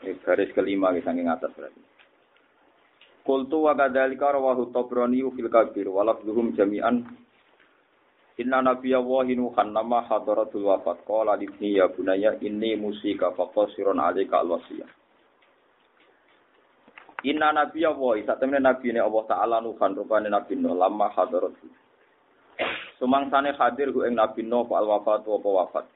Ini garis kelima di saking atas berarti. Kultu wa kadzalika rawahu Tabrani fil Kabir wa lafdhuhum jami'an. Inna nabiyya Allahi nuhan nama hadaratul wafat. Qala libni ya bunayya inni musika faqasirun alayka alwasiyah Inna nabiyya Allahi satemene nabi ne Allah taala nuhan rupane nabi no lama hadaratul. Sumangsane hadir hu ing nabi no al wafat apa wafat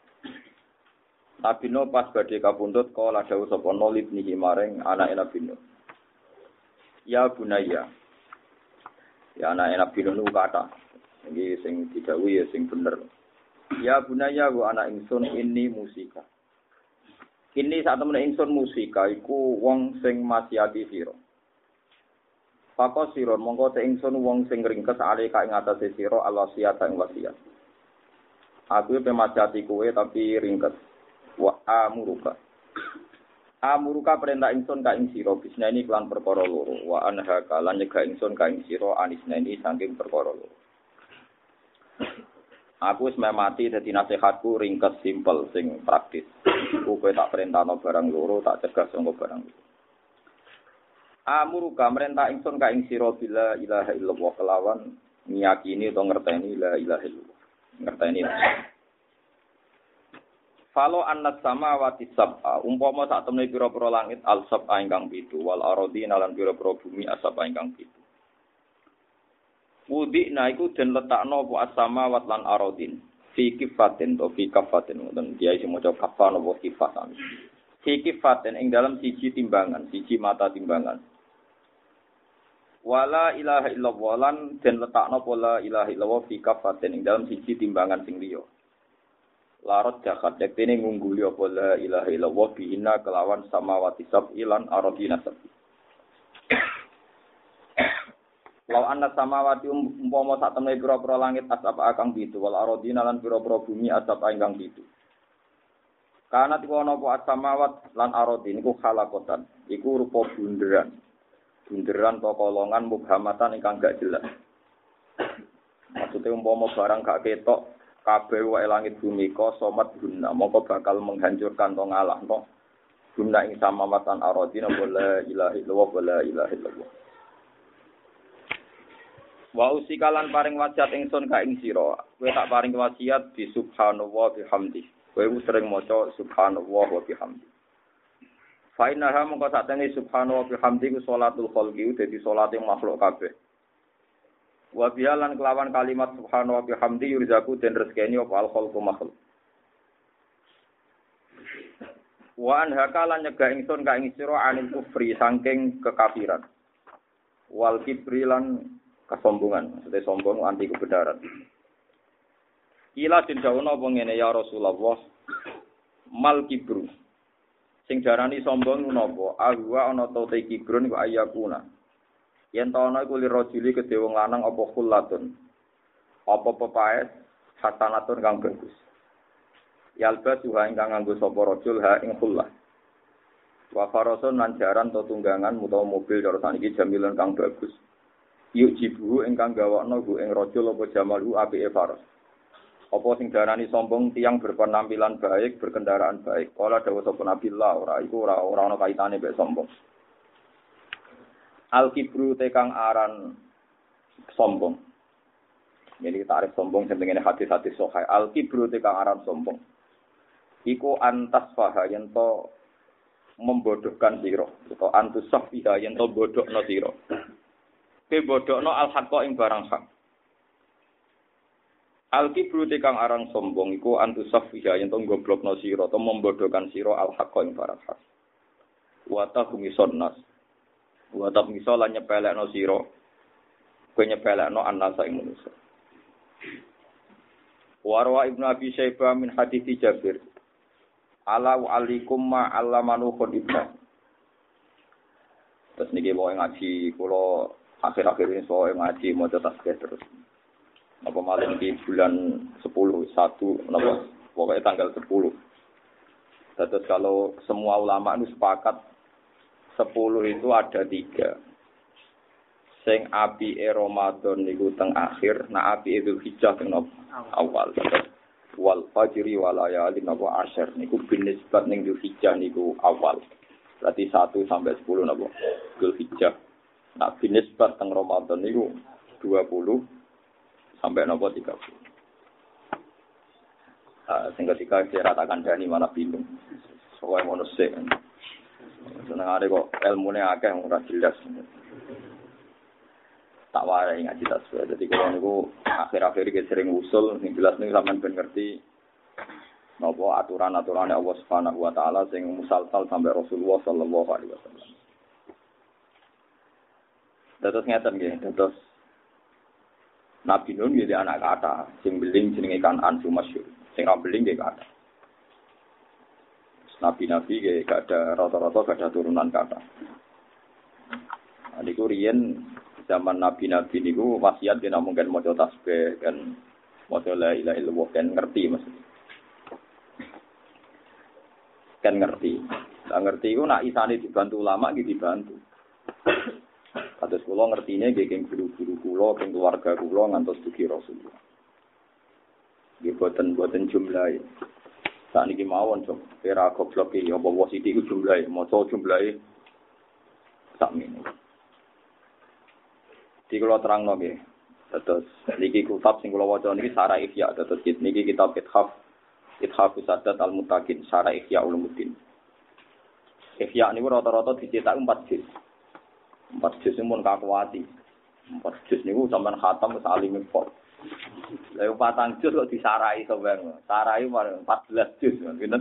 Nabi Nuh pas badhe kapundhut kala dawuh sapa Nuh libnihi maring anake Nabi Nuh. Ya bunaya. Ya anake Nabi Nuh kata. Iki sing didhawuhi ya sing bener. Ya bunaya wa anak ingsun ini musika. Ini saat temen ingsun musika iku wong sing masiati sira. Pako siron mongko te ingsun wong sing ringkes ale ka ing atase sira alwasiat ing wasiat. Aku pemasiati kowe tapi ringkes wa amuruka. Amuruka perintah ingsun ka ing sira. Bisna ini kelan perkara loro. Wa anha lan nyegah ingsun ka ing sira anisna ini saking perkara loro. Aku wis mati dadi nasihatku ringkes simpel sing praktis. Iku kowe tak perintahno barang loro tak cegah sangka barang loro. Amuruka merintah ingsun ka ing sira bila ilaha illallah kelawan miyakini utawa ngerteni la ilaha illallah. Ngerteni Falo anas sama wati sab'a, umpama sak temne pira-pira langit al sab'a ingkang pitu, wal arodi nalan pira-pira bumi asab ingkang pitu. Wudi na iku den letakno apa asama wat lan arodin. Fi kifatin to fi kafatin ngoten dia isi maca kafan apa kifat sami. Fi kifatin ing dalam siji timbangan, siji mata timbangan. Wala ilaha illallah lan den letakno pola ilaha illallah fi kafatin ing dalam siji timbangan sing liya larot jakat ini ngungguli apa la ilaha illallah bihina kelawan samawati ilan arodina sabi Lau anna samawati um, umpama sak temne pira-pira langit asap akang bitu wal arodina lan pira-pira bumi asap ingkang bitu. Karena tiku ana asamawat lan arodin iku halakotan, iku rupa bunderan. Bunderan to kolongan mubhamatan ingkang gak jelas. Maksudnya umpama barang gak ketok kabeh wae langit bumi ko somat guna. Mongko bakal menghancurkan to ngalah to guna ing samawatan aradina wala ilaha illallah wala ilaha illallah. Wa usikalan paring wasiat ingsun ka ing sira. Kowe tak paring wasiat di subhanallah bihamdi. Kowe sering maca subhanallah wa bihamdi. Fa innaha mongko satene subhanallah bihamdi ku salatul khalqi dadi salate makhluk kabeh Wa bialan kelawan kalimat subhanahu wa bihamdi yurzaku den rezekeni apa al khalqu makhluk. Wa an hakalan nyegah ingsun ka ing sira anil kufri saking kekafiran. Wal kibri lan kesombongan, maksudnya sombong anti kebenaran. Ila den dawono apa ngene ya Rasulullah mal kibru. Sing darani sombong napa? Ahwa ana ta te kibrun ku ayakuna. Yen ta ana iku lirajuli kedhe wong lanang apa khullatun. Apa pepaes hasanatun kang bagus. Yalba suha ingkang nganggo sapa rajul ha ing khullah. Wa farasun lan jaran to tunggangan utawa mobil cara saniki jamilan kang bagus. Yuk jibuhu ingkang gawakno gu ing rajul apa jamalu apike faros. Apa sing darani sombong tiang berpenampilan baik, berkendaraan baik. Kala dawuh sapa Nabi Allah ora iku ora ora ana kaitane mek sombong. Al kibru tekang aran sombong. Jadi tarif sombong sing hati-hati sohai. Al kibru tekang aran sombong. Iku antas faha yen to membodohkan siro. Atau antus safiha yen to bodohno siro. Ke bodohno al hakko ing barang hak. Al kibru tekang aran sombong iku antus safiha yen to goblokno siro. To membodohkan siro al hakko ing barang hak. Humison nas Wa bisa lan nyepelekno sira. Kowe nyepelekno annasa ing manusa. Warwa Ibnu Abi Syaibah min hadits Jabir. ala alikum ma allamanu. Terus niki mau ngaji kula akhir-akhir ini soal ngaji mau tasbih terus. Apa malah di bulan 10 satu napa pokoknya tanggal 10. Terus kalau semua ulama itu sepakat 10 itu ada tiga. Sing api e Ramadan niku teng akhir, nah api Idul Hijjah teng awal. Wal fajri wal ayalin napa asyir niku binisbat ning Idul Hijjah niku awal. Berarti 1 sampai 10 napa? Dzulhijjah. Nah, binisbat teng Ramadan niku 20 sampai napa 30. Nah, sing ketika saya ratakan dani malah bingung. Soalnya sik. Seneng ada kok ilmune akeh ora jelas. Tak warai ngaji tasbih. Jadi kalau niku akhir-akhir iki sering usul, sing jelas niku sampean ben ngerti nopo aturan-aturan Allah Subhanahu wa taala sing musalsal sampai Rasulullah sallallahu alaihi wasallam. Dados ngeten nggih, dados Nabi Nuh jadi anak kata, sing beling jenenge Kanan sing masyhur. Sing ra beling kata. Nabi-nabi nggih gak ada rata-rata gak ada turunan kata. Nah, niku riyen zaman nabi-nabi niku wasiat dia mungkin maca tasbih kan maca la ilaha illallah kan ngerti maksudnya kan ngerti. Nah, ngerti itu nak isane dibantu ulama gitu dibantu. Kados kula ngertine nggih geng guru-guru kula, geng keluarga kula ngantos dugi Rasulullah. Nggih boten boten jumlah. Saat ini mawon cok, era goblok iki apa wae sithik iku jumlahe, maca jumlahe sak mene. Di kula terangno nggih. Terus niki kitab sing kula waca niki Sarah Ihya, terus niki kitab Ithaf Ithafu Sadat Al-Mutakin, Syara Ihya Ulumuddin. Ihya ini rata-rata dicetak empat juz. Empat juz ini pun kakuati. Empat juz ini sampai khatam saling import. Lalu patang juz kok disarai sebenarnya. Sarai empat belas juz. Gitu.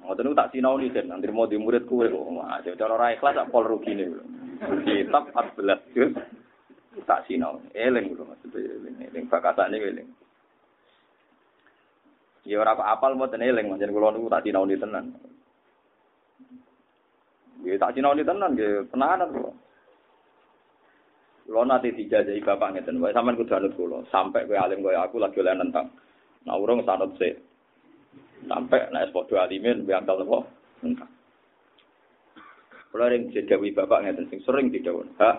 Ngoten tak sinau nih, nanti mau di murid kue kok. Jadi cara ora ikhlas tak pol rugi nih. Kitab 14 juz tak sinau. Eling lho maksudnya eling. Eling bakatane eling. Ya ora kok apal mboten eling, manjen kula niku tak sinauni tenan. Ya tak sinauni tenan nggih, tenanan kula. Kula nate dijajahi bapak ngeten wae, sampean kudu anut kula, sampai kowe alim koyo aku lagi oleh nentang. Nah urung sanut sik. Sampai nek padha alimin biangkal napa? Nentang. Kula ring dijajahi bapak ngeten sing sering didhawuh. Ha.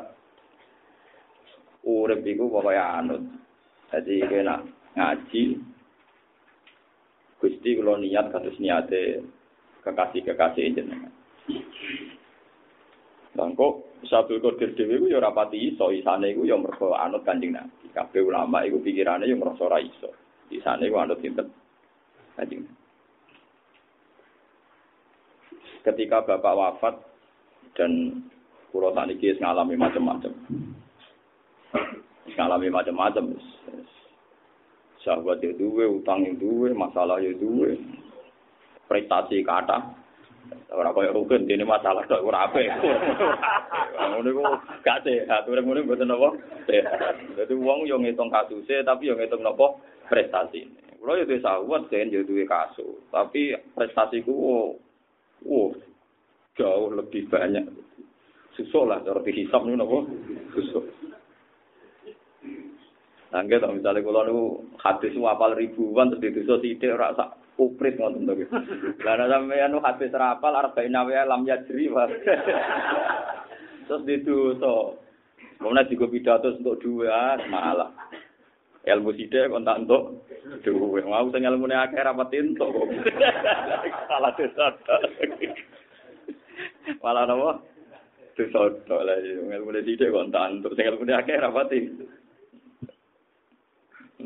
Urip iku pokoke anut. Jadi kena ngaji, Gusti kalau niat kados niate kekasih-kekasih jenengan. Dan kok Sabul Qadir dhewe ku ya ora pati iso, isane iku ya mergo anut Kanjeng Nabi. Kabeh ulama iku pikirane ya ngrasa ora iso. Isane iku anut sinten? Kanjeng Ketika bapak wafat dan kula sakniki ngalami macam-macam. Ngalami macam-macam sahabat itu duwe, utang itu duwe, masalah itu duwe, prestasi kata. Ora koyo rukun dene masalah tok ora apik. Ngono iku gak sehat, urip ngono mboten apa? Sehat. Dadi wong yo ngitung kasuse tapi yo ngitung napa prestasi. Kulo yo duwe sahabat sen yo duwe kasus, tapi prestasiku oh, oh, jauh lebih banyak. Susah lah cara dihisap nih napa? Susah. Nangge to misale kula niku hadis apal ribuan terus dituso sithik ora sak uprit ngoten to. Lah nek sampeyan hadis rapal arba'in wa lam yajri wa. Terus dituso. Kemudian juga pidato untuk dua malah. Ilmu sithik kon tak entuk duwe. Mau sing ilmune akeh rapat entuk kok. Salah desa. Malah nopo? Dosa lah ilmu sithik kon tak entuk sing ilmune akeh rapat entuk.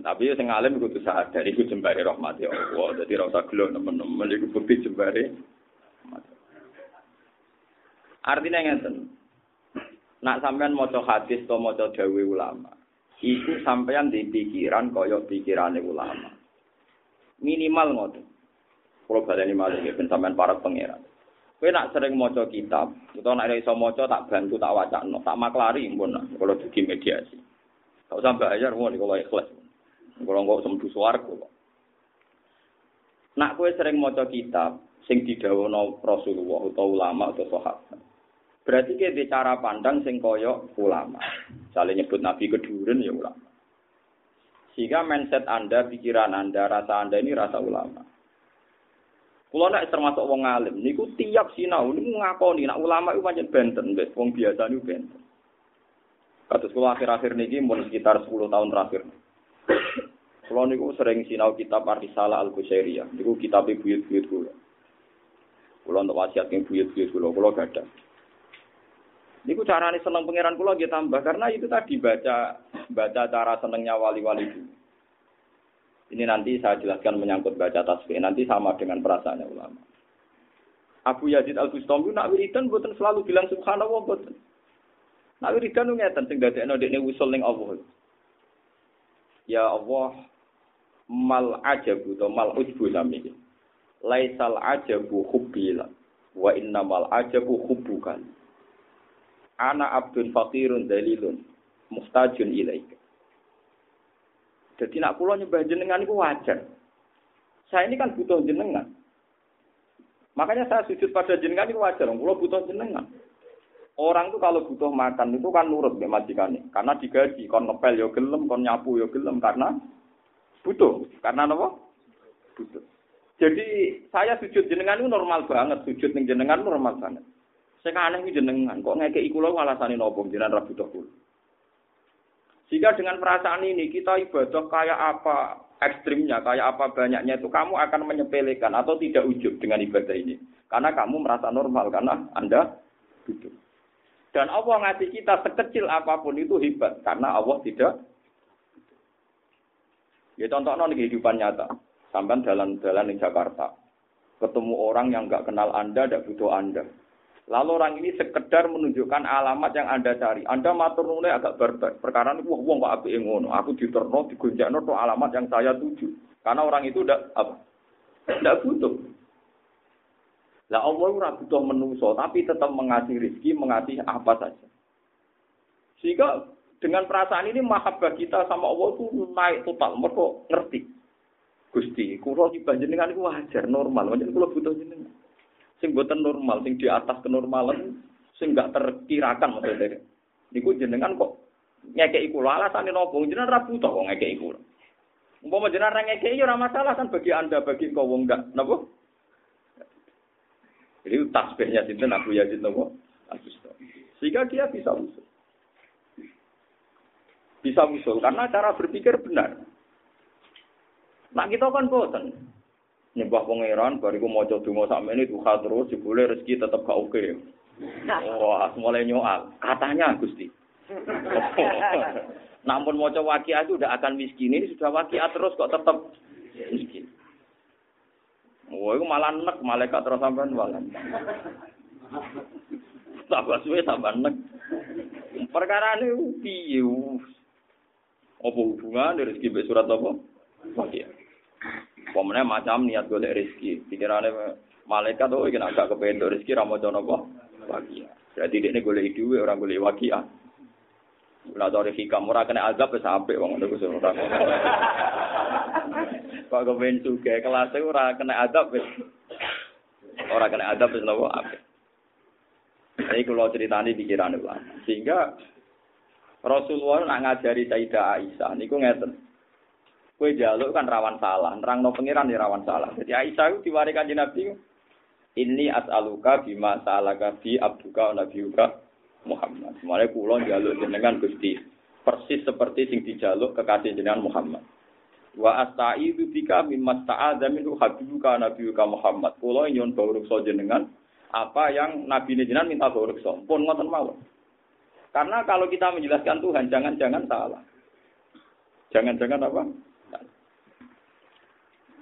Tapi sing alim kudu sadar iku jembare rahmat ya Allah. Dadi ora usah gelo nemen-nemen iku bukti jembare. Artinya ngeten. Nak sampean maca hadis atau maca dawe ulama, iku sampean di pikiran kaya pikirane ulama. Minimal ngoten. Kalau baleni malih ben sampean para pangeran. Kowe nak sering maca kitab, utawa nak iso maca tak bantu tak wacana, tak maklari pun kalau dugi mediasi. Tak usah bayar ngono kalau ikhlas. Kalau nggak sembuh suaraku. Nak kue sering maca kitab sing didhawuhna Rasulullah atau ulama atau sahabat. Berarti di cara pandang sing koyo ulama. Misalnya nyebut Nabi keduren ya ulama. Sehingga mindset Anda, pikiran Anda, rasa Anda ini rasa ulama. Kulo nek termasuk wong alim, niku tiap sinau niku ngakoni nak ulama itu pancen benten, wis wong biasa niku benten. Kados kulo akhir-akhir niki mun sekitar 10 tahun terakhir. Kulo niku sering sinau kitab Ar-Risalah Al-Qusairiyah. Niku kitab buyut-buyut kulo. Kulo untuk wasiat yang buyut-buyut kulo, kulo gada. Niku carane seneng pangeran kulo nggih tambah karena itu tadi baca baca cara senengnya wali-wali dulu. Ini nanti saya jelaskan menyangkut baca tasbih. Nanti sama dengan perasaannya ulama. Abu Yazid Al Bustami nak wiridan buatan selalu bilang subhanallah buatan. Nak wiridan ngeten sing dadekno dekne usul ning Allah. Ya Allah mal ajabu to mal ujbu sami. Laisal ajabu hubbila wa innamal ajabu hubbukan. Ana abdun fakirun dalilun mustajun ilaika. Jadi nak pulau nyembah jenengan itu wajar. Saya ini kan butuh jenengan. Makanya saya sujud pada jenengan itu wajar. Pulau butuh jenengan. Orang tuh kalau butuh makan itu kan nurut ya majikan Karena digaji, kon ngepel yo gelem, kon nyapu yo gelem karena butuh. Karena apa? Butuh. Jadi saya sujud jenengan itu normal banget, sujud ning jenengan normal banget. Saya aneh jenengan, kok ngekeki kula alasane nopo jenengan ra butuh kula. Jika dengan perasaan ini kita ibadah kayak apa ekstrimnya, kayak apa banyaknya itu kamu akan menyepelekan atau tidak ujub dengan ibadah ini. Karena kamu merasa normal karena Anda hidup. Dan Allah ngasih kita sekecil apa pun itu hebat karena Allah tidak Ya contoh non kehidupan nyata. Sampai jalan-jalan di Jakarta. Ketemu orang yang nggak kenal Anda, tidak butuh Anda Lalu orang ini sekedar menunjukkan alamat yang Anda cari. Anda matur nuwun agak barbar. Perkara ini wah wong kok apike ngono. Aku diterno digonjakno to alamat yang saya tuju. Karena orang itu tidak apa? Tidak butuh. Lah Allah ora butuh menungso, tapi tetap mengasih rezeki, mengasih apa saja. Sehingga dengan perasaan ini mahabbah kita sama Allah itu naik total. Mereka ngerti. Gusti, kula di panjenengan itu wajar, normal. Wajar kula butuh jenengan sing boten normal, sing di atas kenormalan, sing gak terkirakan maksudnya. Niku jenengan kok ngekeki kula alasane nopo jenengan ra butuh kok ngekeki kula. Umpama jenengan ra ya ora masalah kan bagi Anda bagi kau wong gak napa? Jadi tasbihnya sinten Abu Yazid napa? Sehingga dia bisa usul. Bisa usul karena cara berpikir benar. Nah kita kan boten nyembah pangeran bariku maca donga sakmene duha terus jebule rezeki tetep gak oke. Wah, mulai nyoal. Katanya Gusti. Namun maca waqiah itu udah akan miskin. Ini sudah waqiah terus kok tetep miskin. Wah, itu malah nek malaikat terus sampean malah. Tambah suwe tambah nek. Perkara ini piye? Apa hubungan dari rezeki surat apa? Waqiah. Pemenang macam niat golek rezeki. Pikirannya malaikat oh iki agak kepentok rezeki ra maca napa? Waqiah. Berarti dekne golek duwe orang golek waqiah. Ora tau hikam ora kena azab wis apik wong ngono kuwi ora. Kok kepen suge kelas ora kena azab wis. Ora kena azab wis napa apik. Kalau ceritanya pikiran itu Sehingga Rasulullah nak ngajari Sayyidah Aisyah, niku ngeten. Kue jaluk kan rawan salah, nerang no pengiran ya rawan salah. Jadi Aisyah itu diwarikan Nabi, ini as'aluka bima sa'alaka bi abduka nabiuka Muhammad. Semuanya kulon jaluk jenengan Gusti. Persis seperti sing dijaluk kekasih jenengan Muhammad. Wa asta'idu bika mimma sta'adha minhu habibuka nabiuka Muhammad. Kulon nyon bawrukso jenengan apa yang Nabi jenengan minta bawrukso. Pun ngoten mawon. Karena kalau kita menjelaskan Tuhan, jangan-jangan salah. Jangan-jangan apa?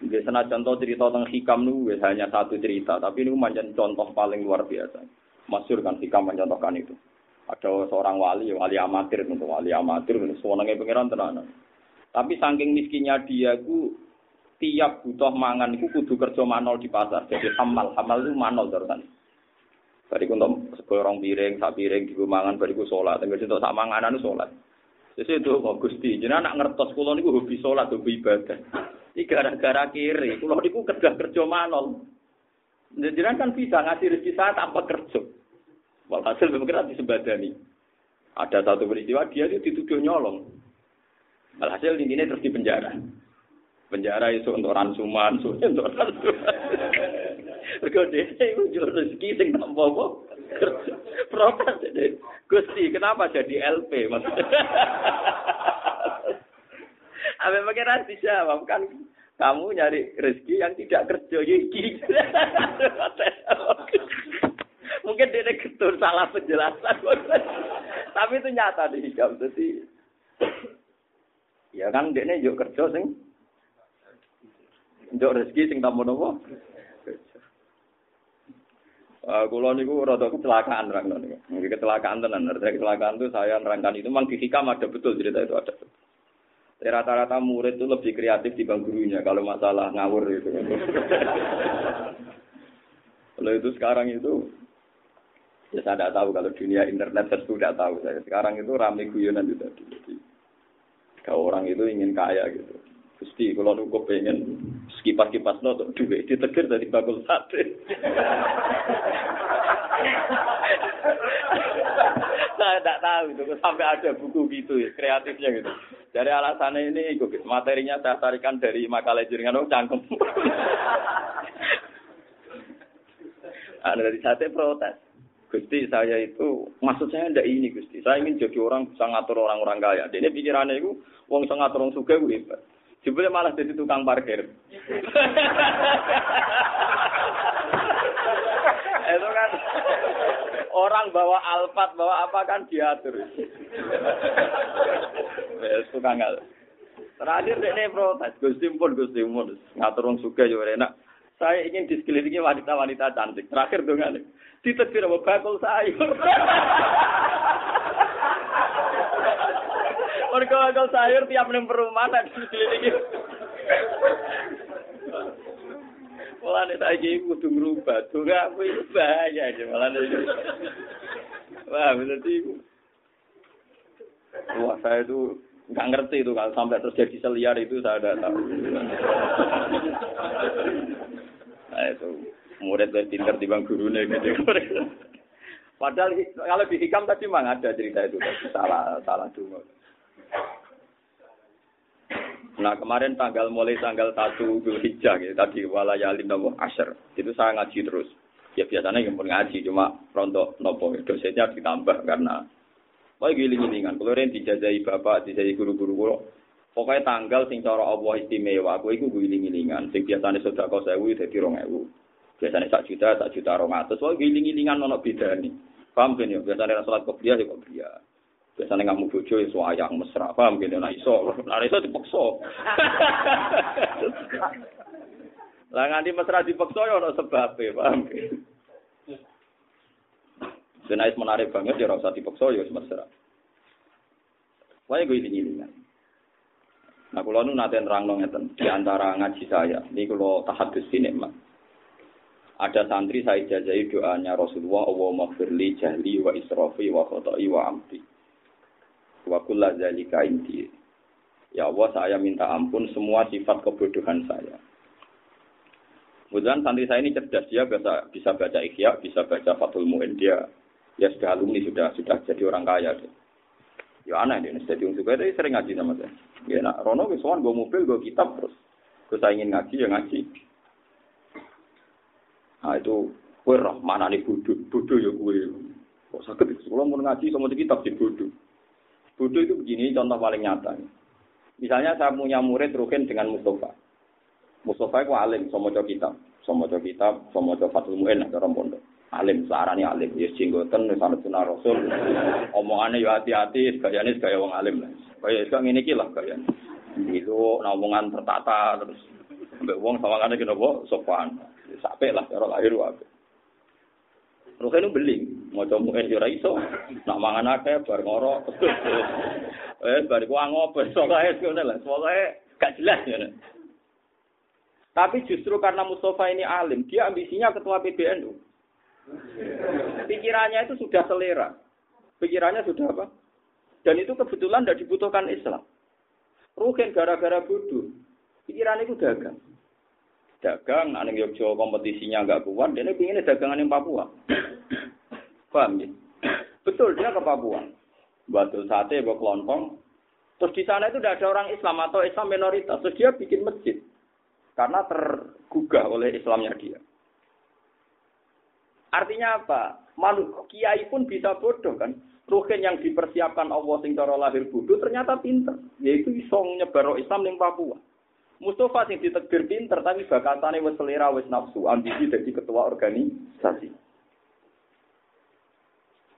Biasanya contoh cerita tentang hikam nu hanya satu cerita, tapi ini manjan contoh paling luar biasa. Masyur kan hikam mencontohkan itu. Ada seorang wali, wali amatir untuk wali amatir, semuanya pengiran tenanan. Tapi saking miskinnya dia itu tiap butuh mangan itu kudu kerja manol di pasar. Jadi hamal, hamal itu manol terusan. Bariku untuk sekorong piring, sak piring, di mangan, bariku sholat. Tengah untuk sak manganan sholat. Jadi itu kok gusti, jadi anak ngertos kulon itu hobi sholat, hobi ibadah. Iki gara-gara kiri, kula niku kerja kerja manol. Jenengan kan bisa ngasih rezeki saya tanpa kerja. Walhasil memang disebadani. Ada satu peristiwa dia itu dituduh nyolong. Walhasil intinya terus di penjara. Penjara itu untuk ransuman, untuk ransuman. Mergo dhewe iku yo rezeki sing tanpa apa. Protes deh. Gusti, kenapa jadi LP maksudnya? Apa pengen dijawab kan kamu nyari rezeki yang tidak kerja iki. Mungkin dia ketur salah penjelasan. Tapi itu nyata di hijab. Jadi, ya kan dia yuk kerja sing. Yuk rezeki sing tamu nopo. Uh, niku rada kecelakaan rangno niku. Kecelakaan tenan. Artinya kecelakaan itu saya nerangkan itu memang di hikam ada betul cerita itu ada. Rata-rata murid itu lebih kreatif di gurunya kalau masalah ngawur itu. kalau itu sekarang itu ya saya tidak tahu kalau dunia internet saya sudah tahu saya. Sekarang itu rame guyonan itu tadi. Kalau orang itu ingin kaya gitu. Gusti, kalau aku pengen kipas-kipas no, untuk duit ditegur dari bakul sate. Saya tidak tahu itu sampai ada buku gitu ya, kreatifnya gitu. Dari alasannya ini, materinya saya tarikan dari makalah jaringan, oh cangkem. Ada dari sate protes. Gusti saya itu maksud saya ndak ini Gusti. Saya ingin jadi orang bisa ngatur orang-orang kaya. Ini pikirannya itu wong bisa ngatur suka gue hebat. Jebule malah jadi tukang parkir. Itu kan orang bawa alfat, bawa apa kan diatur. Wes tukang al. Terakhir ini protes, Gusti pun Gusti pun ngatur wong suka yo enak. Saya ingin di sekelilingi wanita-wanita cantik. Terakhir dengan ditegur apa bakul sayur. Mereka bakal sayur tiap neng perumahan ada nih saya ibu kudu ngerubah, tuh gak aku itu bahaya aja malah nih. Wah, berarti ibu. Wah, saya itu nggak ngerti itu kalau sampai terjadi seliar itu saya tidak tahu. Nah itu murid lebih pinter di bang gurunya gitu. Padahal kalau di hikam tadi memang ada cerita itu, salah salah dulu. Nah kemarin tanggal mulai tanggal satu Zulhijjah gitu, tadi walayalin nopo asher itu saya ngaji terus. Ya biasanya yang pun ngaji cuma rontok nopo dosennya ditambah karena Wah giling-gilingan, kalau yang dijajahi bapak, dijajahi guru-guru kulo, pokoknya tanggal sing cara Allah istimewa, aku itu giling-gilingan. Sing biasanya sudah kau sewu, jadi rong ewu. Biasanya sak juta, sak juta rong atas. Wah giling-gilingan nono beda nih. Paham kan ya? Biasanya sholat kopiah ya kopiah. Biasanya kamu bojo ya suayang mesra, paham gitu, nah iso, nah iso dipaksa. Lah nganti mesra dipaksa ya ono sebabe, paham gitu. Senais menarik banget ya rasa dipaksa ya mesra. Pokoknya gue ini Nah, kalau nu nanti nerang ngeten di antara ngaji saya, ini kalau tahadus mak. Ada santri saya jajahi doanya Rasulullah, Allah maghfirli jahli wa israfi wa khotai wa amti wa kulla zalika inti. Ya Allah, saya minta ampun semua sifat kebodohan saya. Kemudian santri saya ini cerdas, dia bisa, bisa baca ikhya, bisa baca Fathul Mu'in, dia ya sudah alumni, sudah sudah jadi orang kaya. Dia. Ya aneh dia, jadi orang suka, sering ngaji sama saya. Ya nak, Rono kesuan gue mobil, gue kitab terus. Gue saya ingin ngaji, ya ngaji. Nah itu, gue roh, mana nih bodoh, bodoh ya gue. Kok sakit, kalau mau ngaji sama kitab di bodoh. Bodoh itu begini, contoh paling nyata. Misalnya saya punya murid Rukin dengan Mustafa. Mustafa itu alim, sama kitab. Sama kitab, sama Fatul Mu'in, ada pondok. Alim, searani alim. Ya jenggoten, misalnya sunnah Rasul. Omongannya ya hati-hati, gayanya gaya wong alim. Kayak sekarang ini lah gayanya. Itu omongan tertata, terus. Sampai wong sama kena sopan. Sampai lah, cara lahir wae. Ruhen beli, mau coba es jura iso, nak mangan akeh bar ngoro, eh bar ku angop, soalnya ngono lah, soalnya gak jelas ya. Tapi justru karena Mustafa ini alim, dia ambisinya ketua PBNU. Pikirannya itu sudah selera. Pikirannya sudah apa? Dan itu kebetulan tidak dibutuhkan Islam. Ruhen gara-gara bodoh. Pikiran itu dagang. Dagang, aning Yogyo kompetisinya nggak kuat, dia ingin dagangan yang Papua. Paham ya? Betul, dia ke Papua. Batu sate, buat kelontong. Terus di sana itu tidak ada orang Islam atau Islam minoritas. Terus dia bikin masjid. Karena tergugah oleh Islamnya dia. Artinya apa? Malu, kiai pun bisa bodoh kan. Ruhin yang dipersiapkan Allah sing cara lahir bodoh ternyata pinter. Yaitu iso nyebar Islam ning Papua. Mustafa sing ditegur pinter tapi bakatane wis selera wis nafsu, ambisi jadi ketua organisasi.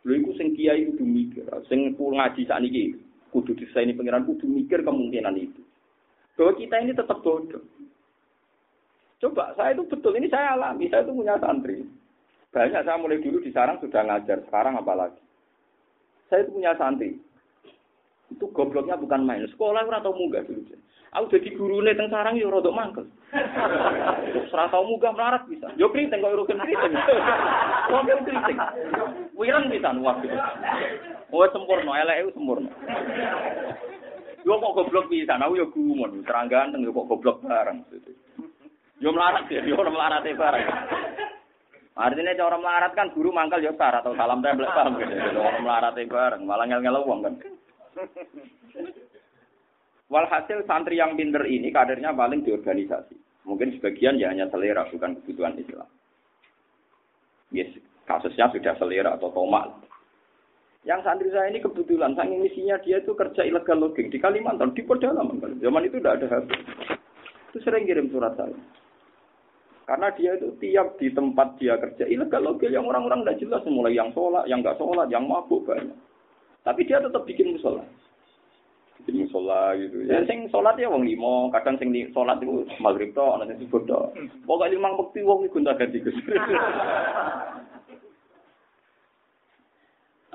Lha iku sing kiai kudu mikir, sing ngaji sakniki kudu disaini pengiran kudu mikir kemungkinan itu. Bahwa kita ini tetap bodoh. Coba, saya itu betul, ini saya alami, saya itu punya santri. Banyak saya mulai dulu di sarang sudah ngajar, sekarang apalagi. Saya itu punya santri. Itu gobloknya bukan main. Sekolah ora tau munggah dulu. Aku jadi guru nih teng sarang yo rodok mangkel. Ora tau munggah melarat bisa. Yo kriting kok urusan kriting. Kok kriting. Wireng bisa nuwak gitu. Oh sempurna, elek itu sempurna. Yo kok goblok bisa, aku yo gumun, terang ganteng yo kok goblok bareng. Yo melarat ya, yo melarat bareng. Artinya cara melarat kan guru mangkal yo sar atau salam tempel paham gitu. Orang melarat bareng, malah ngel-ngel wong kan. Walhasil santri yang pinter ini kadernya paling di organisasi. Mungkin sebagian ya hanya selera, bukan kebutuhan Islam. Yes, kasusnya sudah selera atau tomak. Yang santri saya ini kebetulan, saking misinya dia itu kerja ilegal logging di Kalimantan, di pedalaman. Zaman itu tidak ada HP. Itu sering kirim surat saya. Karena dia itu tiap di tempat dia kerja ilegal logging yang orang-orang tidak jelas, mulai yang sholat, yang nggak sholat, yang mabuk banyak. Tapi dia tetap bikin musola jadi musola gitu. Ya sing sholat ya wong limo, kadang sing sholat itu maghrib to, ana sing subuh to. Pokoke limang wektu wong iku gonta ganti Gus.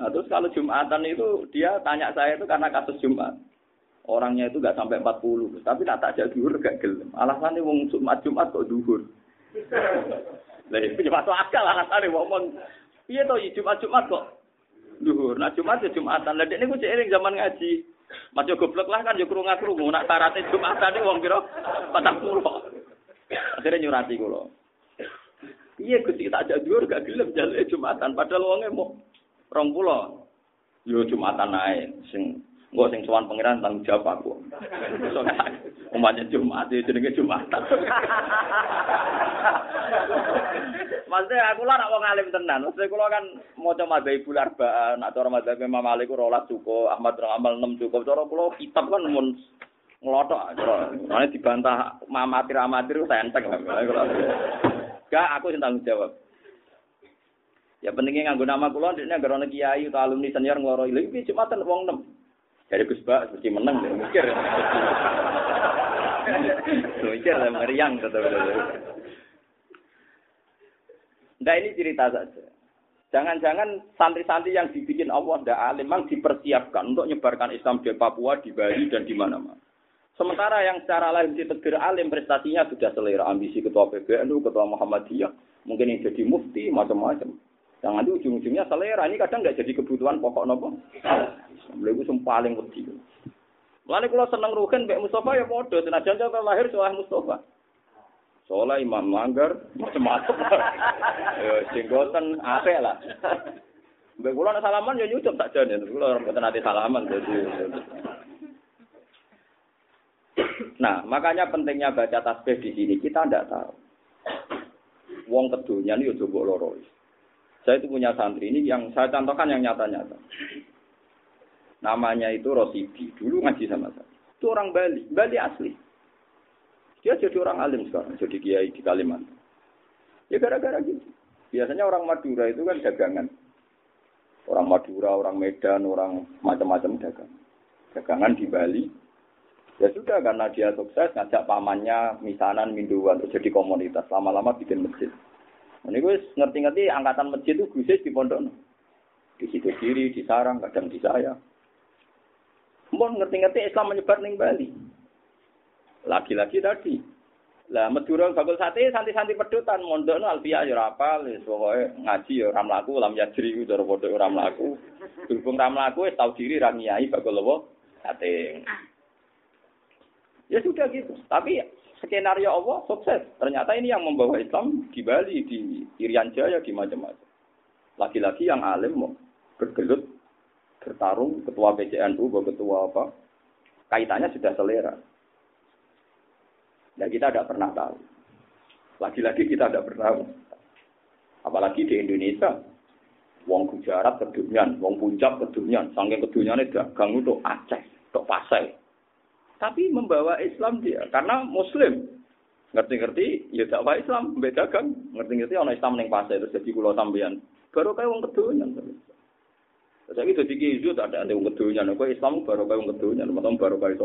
Nah, terus kalau Jumatan itu dia tanya saya itu karena kasus Jumat. Orangnya itu gak sampai 40, tapi tak tak duhur gak gelem. Alasannya wong Jumat Jumat kok duhur. Lah itu cuma masuk akal alasannya wong Iya toh Jumat Jumat kok duhur. Nah Jumat ya Jumatan. Lah ini gue seiring zaman ngaji. Majo goblok lah kan yo krungu-krungu nak tarate Jumatan wong kira 40. Akhirnya nyurati kula. Iya Gusti tak ajak dhuwur gak gelem jaluk Jumatan padahal wonge mau 20. Yo Jumatan ae sing Enggak sing sowan pangeran tanggung jawab aku. Umpamanya Jumat, ya jenenge Jumatan. Maksudnya aku lah nak wong alim tenan. Maksudnya kula kan maca madzhab Ibu Larba, nak cara madzhab Imam Malik ku cukup, Ahmad Rang Amal 6 cukup. Cara kula kitab kan mun ngelotok. Mane dibantah amatir-amatir enteng. Gak aku sing tanggung jawab. Ya pentingnya nganggo nama kula ndekne ana kiai utawa alumni senior ngloro iki Jumatan wong 6. Dari Gus Bak mesti menang mikir. Mikir lah meriang tetap. Nah ini cerita saja. Jangan-jangan santri-santri yang dibikin Allah tidak alim, memang dipersiapkan untuk menyebarkan Islam di Papua, di Bali, dan di mana-mana. Sementara yang secara lain ditegur alim, prestasinya sudah selera. Ambisi ketua PBNU, ketua Muhammadiyah, mungkin yang jadi mufti, macam-macam. Yang nanti ujung-ujungnya selera. Ini kadang nggak jadi kebutuhan pokok nopo. Beliau itu paling wedi. Lalu kalau seneng rugen, Mbak Mustafa ya bodoh. Senajan lahir soal Mustafa. Soalnya imam manggar, macam-macam. ya, jenggotan, apa lah. Mbak kula salaman ya nyucup saja nih. Kula orang nanti salaman jadi. Nah, makanya pentingnya baca tasbih di sini kita tidak tahu. Wong kedunya ini coba loro. Saya itu punya santri ini yang saya contohkan yang nyata-nyata. Namanya itu Rosidi. Dulu ngaji sama saya. Itu orang Bali, Bali asli. Dia jadi orang alim sekarang, jadi kiai di Kalimantan. Ya gara-gara gitu. Biasanya orang Madura itu kan dagangan. Orang Madura, orang Medan, orang macam-macam dagang. Dagangan di Bali. Ya sudah karena dia sukses ngajak pamannya misanan minduan untuk jadi komunitas. Lama-lama bikin masjid. Ini gue ngerti-ngerti angkatan masjid itu gue di pondok. Di situ kiri, di sarang, kadang di saya. Mau ngerti-ngerti Islam menyebar ning Bali. Lagi-lagi tadi. Lah Madura bakul sate santi-santi pedutan mondok no alfia ya rapal wis pokoke ngaji ya ora mlaku lam yajri ku cara padha ora mlaku. Berhubung ora mlaku wis tau diri ra ngiyai bakul apa sate. Ya sudah gitu. Tapi skenario Allah sukses. Ternyata ini yang membawa Islam di Bali, di Irian Jaya, di macam-macam. Lagi-lagi yang alim mau bergelut, bertarung, ketua PCNU, ketua apa, kaitannya sudah selera. Dan kita tidak pernah tahu. Lagi-lagi kita tidak pernah tahu. Apalagi di Indonesia, wong Gujarat kedunian, wong Puncak kedunian, saking kedunian dagang untuk Aceh, untuk Pasai. Tapi membawa Islam dia, karena Muslim. Ngerti-ngerti, ya dakwah Islam, beda kan. Ngerti-ngerti, orang Islam yang Pasai, terus jadi kulo sambian. Baru kayak wong kedunian. Saya itu di kizu tak ada wong kedunian. Kau Islam baru kayak wong kedunian, teman baru kayak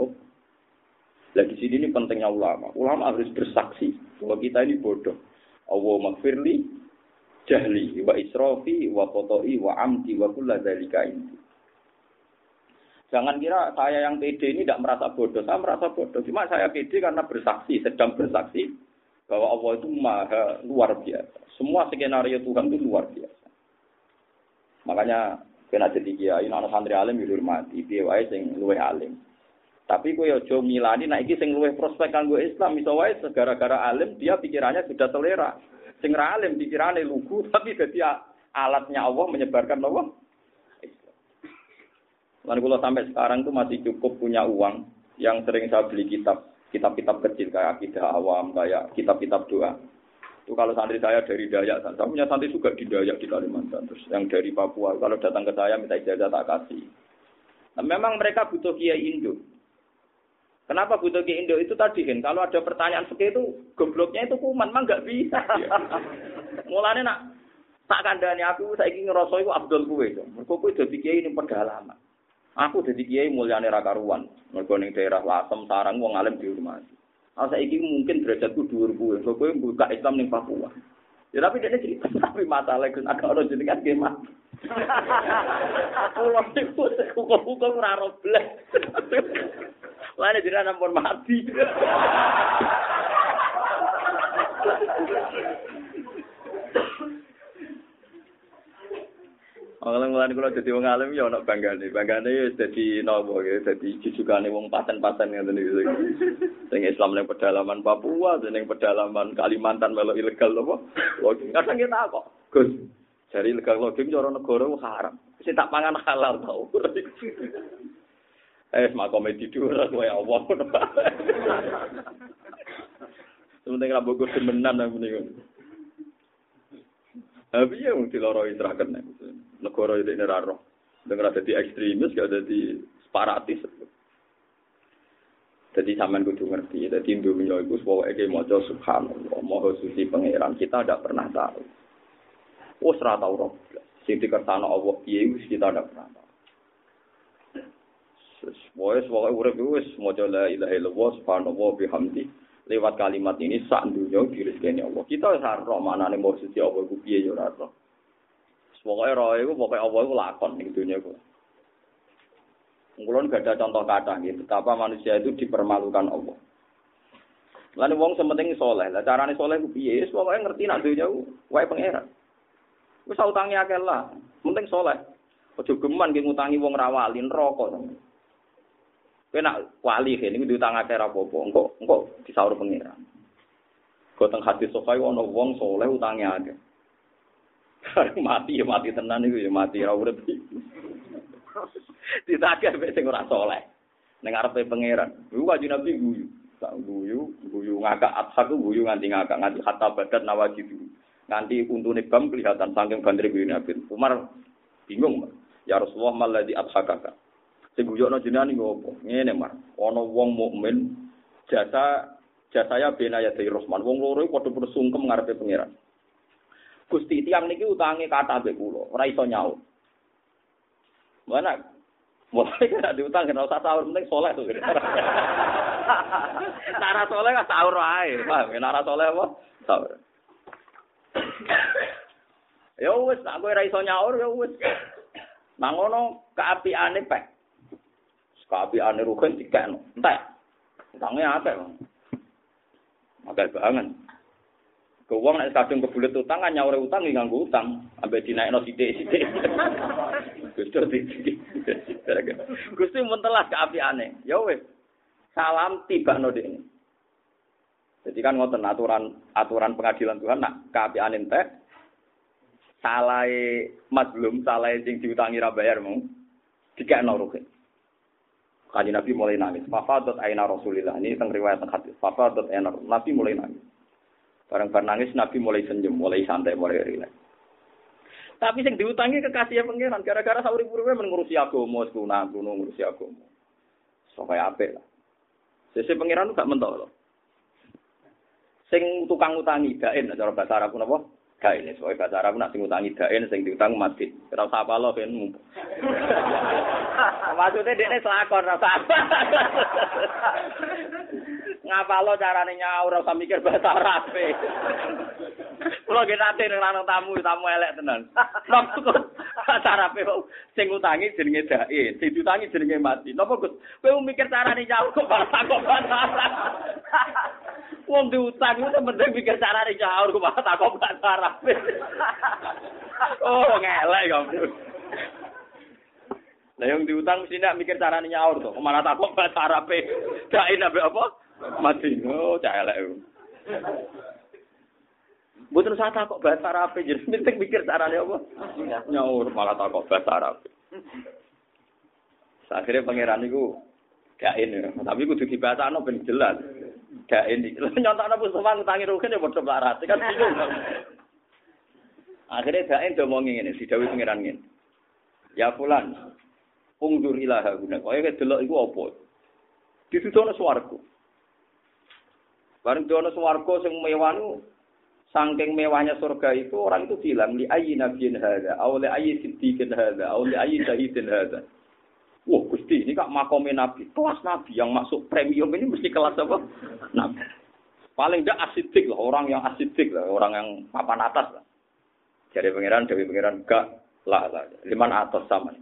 Lagi sini ini pentingnya ulama. Ulama harus bersaksi bahwa kita ini bodoh. Allah makfirli, jahli wa israfi wa koto'i wa amdi wa kulla dzalika Jangan kira saya yang pede ini tidak merasa bodoh. Saya merasa bodoh. Cuma saya pede karena bersaksi, sedang bersaksi bahwa Allah itu maha luar biasa. Semua skenario Tuhan itu luar biasa. Makanya kena jadi kiai, anak santri alim dihormati, piye wae sing luwih alim. Tapi kowe aja milani nek iki sing luwih prospek kanggo Islam iso wae gara-gara alim dia pikirannya sudah selera. Sing ra alim pikirane lugu tapi dadi alatnya Allah menyebarkan Allah. Lalu kalau sampai sekarang itu masih cukup punya uang yang sering saya beli kitab, kitab-kitab kecil kayak akidah awam, kayak kitab-kitab doa. Itu kalau santri saya dari Dayak, saya punya santri juga di Dayak di Kalimantan. Terus yang dari Papua, kalau datang ke saya minta ijazah tak kasih. Nah, memang mereka butuh kiai Indo. Kenapa butuh kiai Indo itu tadi kan? Kalau ada pertanyaan seperti itu, gobloknya itu kuman, mah nggak bisa. Mulanya nak tak kandani aku, saya ingin ngerasa itu Abdul kue. Mereka kue jadi kiai ini pedalaman. Aku jadi kiai mulyane ra karuan. Mergo ning daerah Lasem sarang wong alim dihormati. Ah saiki mungkin derajatku dhuwur kuwe. Kok kowe buka Islam ning Papua. Ya tapi dia cerita tapi masalah itu agak orang jenengan gimana? Aku waktu itu hukum-hukum raro belas. Lainnya jadi nampun mati. Kalau mulai kalau jadi wong alim ya ono bangga nih, bangga nih jadi nopo ya, jadi jujukane wong paten-paten yang tadi gitu. Sing Islam yang pedalaman Papua, yang pedalaman Kalimantan melo ilegal loh, logging. Kadang kita kok, Gus, cari ilegal logging cara negara haram. Si tak pangan halal tau. Eh, mak komedi dulu, gue Allah. Sementing rambut gue semenan, mendingan. Tapi ya mung diloroi seraken negara itu ini raro. Dengan ada di ekstremis, gak ada di separatis. Jadi sampean kudu ngerti, jadi Indonesia itu ege mojo subhanallah, moho suci pangeran kita tidak pernah tahu. Oh serata tahu roh, sing dikersana Allah piye kita tidak pernah tahu. Semuanya semuanya urip wis mojo la ilaha illallah subhanallah bihamdi lewat kalimat ini sak dunya dirizkeni Allah. Kita ora manane mau suci Allah ku piye ya ora ora. Pokoke roh iku pokoke Allah iku lakon ning dunya ku. Ngulon gak ada contoh kata gitu, betapa manusia itu dipermalukan Allah. Lalu wong sementing soleh, lah carane soleh ku piye? Wis pokoke ngerti nak dunya ku wae pangeran. Wis utangi akeh lah, penting soleh. Ojo geman ki ngutangi wong rawali neraka. Kowe nak wali kene iki diutang akeh ra apa-apa, engko engko disaur pengiran. Kok teng hati sokai ana wong soleh utange akeh. mati ya mati tenan iku ya mati ra urip. Ditagih mek sing ora soleh. Ning arepe pangeran. Iku wajib nabi guyu. Tak guyu, guyu ngakak atsak guyu nganti ngakak nganti hatta badat nawajidu. Nganti untune bam kelihatan saking bandre guyu nabi. Umar bingung, Ya Rasulullah maladhi adhakaka. Sing guyokno jenengan niku apa? Ngene, Mar. Ana wong mukmin jasa jasaya benaya dari Rahman. Wong loro iku padha-padha sungkem ngarepe pangeran. Gusti tiang niki utange kata mbek kula, ora iso nyaur. Mana Mulai kena diutang, kena usah sahur, penting soleh tuh. Nara soleh kan sahur wae, paham? Nara soleh apa? Sahur. Ya wis, aku ora iso nyaur ya wis. Nang ngono kaapiane pek. Kapi ane rugen dikekno. Entek. Utange akeh. Akeh banget. Ke wong nek kadung kebulet utang kan nyaure utang nganggo utang, ambek dinaikno sithik-sithik. Gusti sithik. Gusti mun telas keapiane. Ya wis. Salam tiba no dene. Jadi kan ngoten aturan aturan pengadilan Tuhan nak kaapian entek salah mazlum, salah sing diutangi ra bayar mau dikekno rugi. Kaji Nabi mulai nangis. Fafadat aina Rasulillah. Ini tentang riwayat hadis. Fafadat aina Nabi mulai nangis. Barang-barang nangis Nabi mulai senyum, mulai santai, mulai rileks. Tapi sing diutangi kekasih pangeran gara-gara sahur ibu-ibu mengurusi agama, sunah, kuno ngurusi agama. So kaya apik lah. Sese pangeran gak mentok loh. Sing tukang utangi daen cara bahasa Arab? Daen. Soale bahasa Arab nak sing utangi daen sing diutang mati. Ora usah apa lo kan. Maksudnya dia selakon rasa apa? Ngapa lo carane nyaur ora mikir bahasa Arab. Kulo nggih nate ning lanang tamu, tamu elek tenan. Napa kok carape sing utangi jenenge dae, sing diutangi jenenge mati. Napa Gus? Kowe mikir carane nyaur kok malah takok bahasa Wong diutang itu penting mikir carane nyaur kok malah takok bahasa Arab. Oh, ngelek ya. Lah yang diutang mesti nak mikir carane nyaur to, malah takok bahasa Arab. Dae nabe apa? Mati. Oh, cah elek. Mboten usah takok bahasa Arab, jadi penting mikir carane apa? Nyaur malah takok bahasa Arab. Akhirnya pangeran itu gain ya, tapi kudu dibacano ben jelas. Gain iki. Nyontokno Mustafa ngutangi rugen ya padha melarat, kan bingung. Akhirnya gain do ngomongi ngene, didhawuhi pangeran ngene. Ya fulan, ungdur ilaha guna. Kaya delok iku apa? Ditutono swarga. Bareng dono swarga sing mewah Sangking mewahnya surga itu orang itu bilang li ayi nabiyin hada, aw li ayi siddiqin hada, aw li syahidin hada. Wah, Gusti, ini kak makomnya Nabi. Kelas Nabi yang masuk premium ini mesti kelas apa? Nabi. Paling tidak asidik lah, orang yang asidik lah, orang yang papan atas lah. Jadi pangeran, jadi pangeran, gak lah lah. Liman atas sama.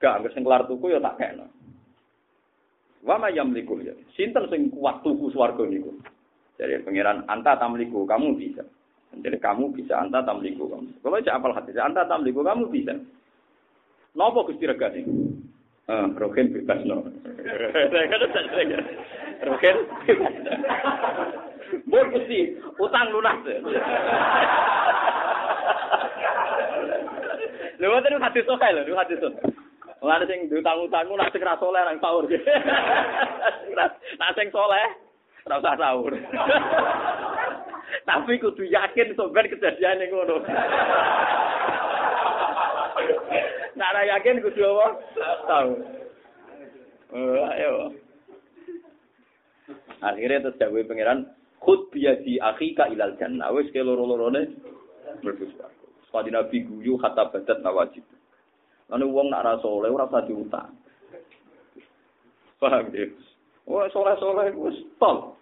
Gak, nggak sing kelar tuku ya tak kena. Wama yang likul ya. Sinten sing kuat tuku swarga niku. Jadi pangeran anta tamliku kamu bisa. Jadi kamu bisa anta tamliku kamu. Kalau aja apal hati, anta tamliku kamu bisa. Nopo gusti regane? Ah, roken bebas no. Roken bebas. Mbok gusti utang lunas. Lha woten hati sokai lho, hati sokai. Mulane sing diutang-utangmu nak sing ra saleh nang sahur. Nak sing saleh ora usah sahur. Tapi kudu yakin sampean kejadian ngono. Nak ra yakin kudu apa? Tahu. Oh, ayo. Akhirnya terus dawe pangeran khud biadi akhika ilal jannah. Wis ke loro-lorone mlebu swarga. Sepadi Nabi guyu kata badat nawajib. Lalu wong nak ra saleh ora usah diutang. Paham ya? Wah, soleh-soleh wis tol.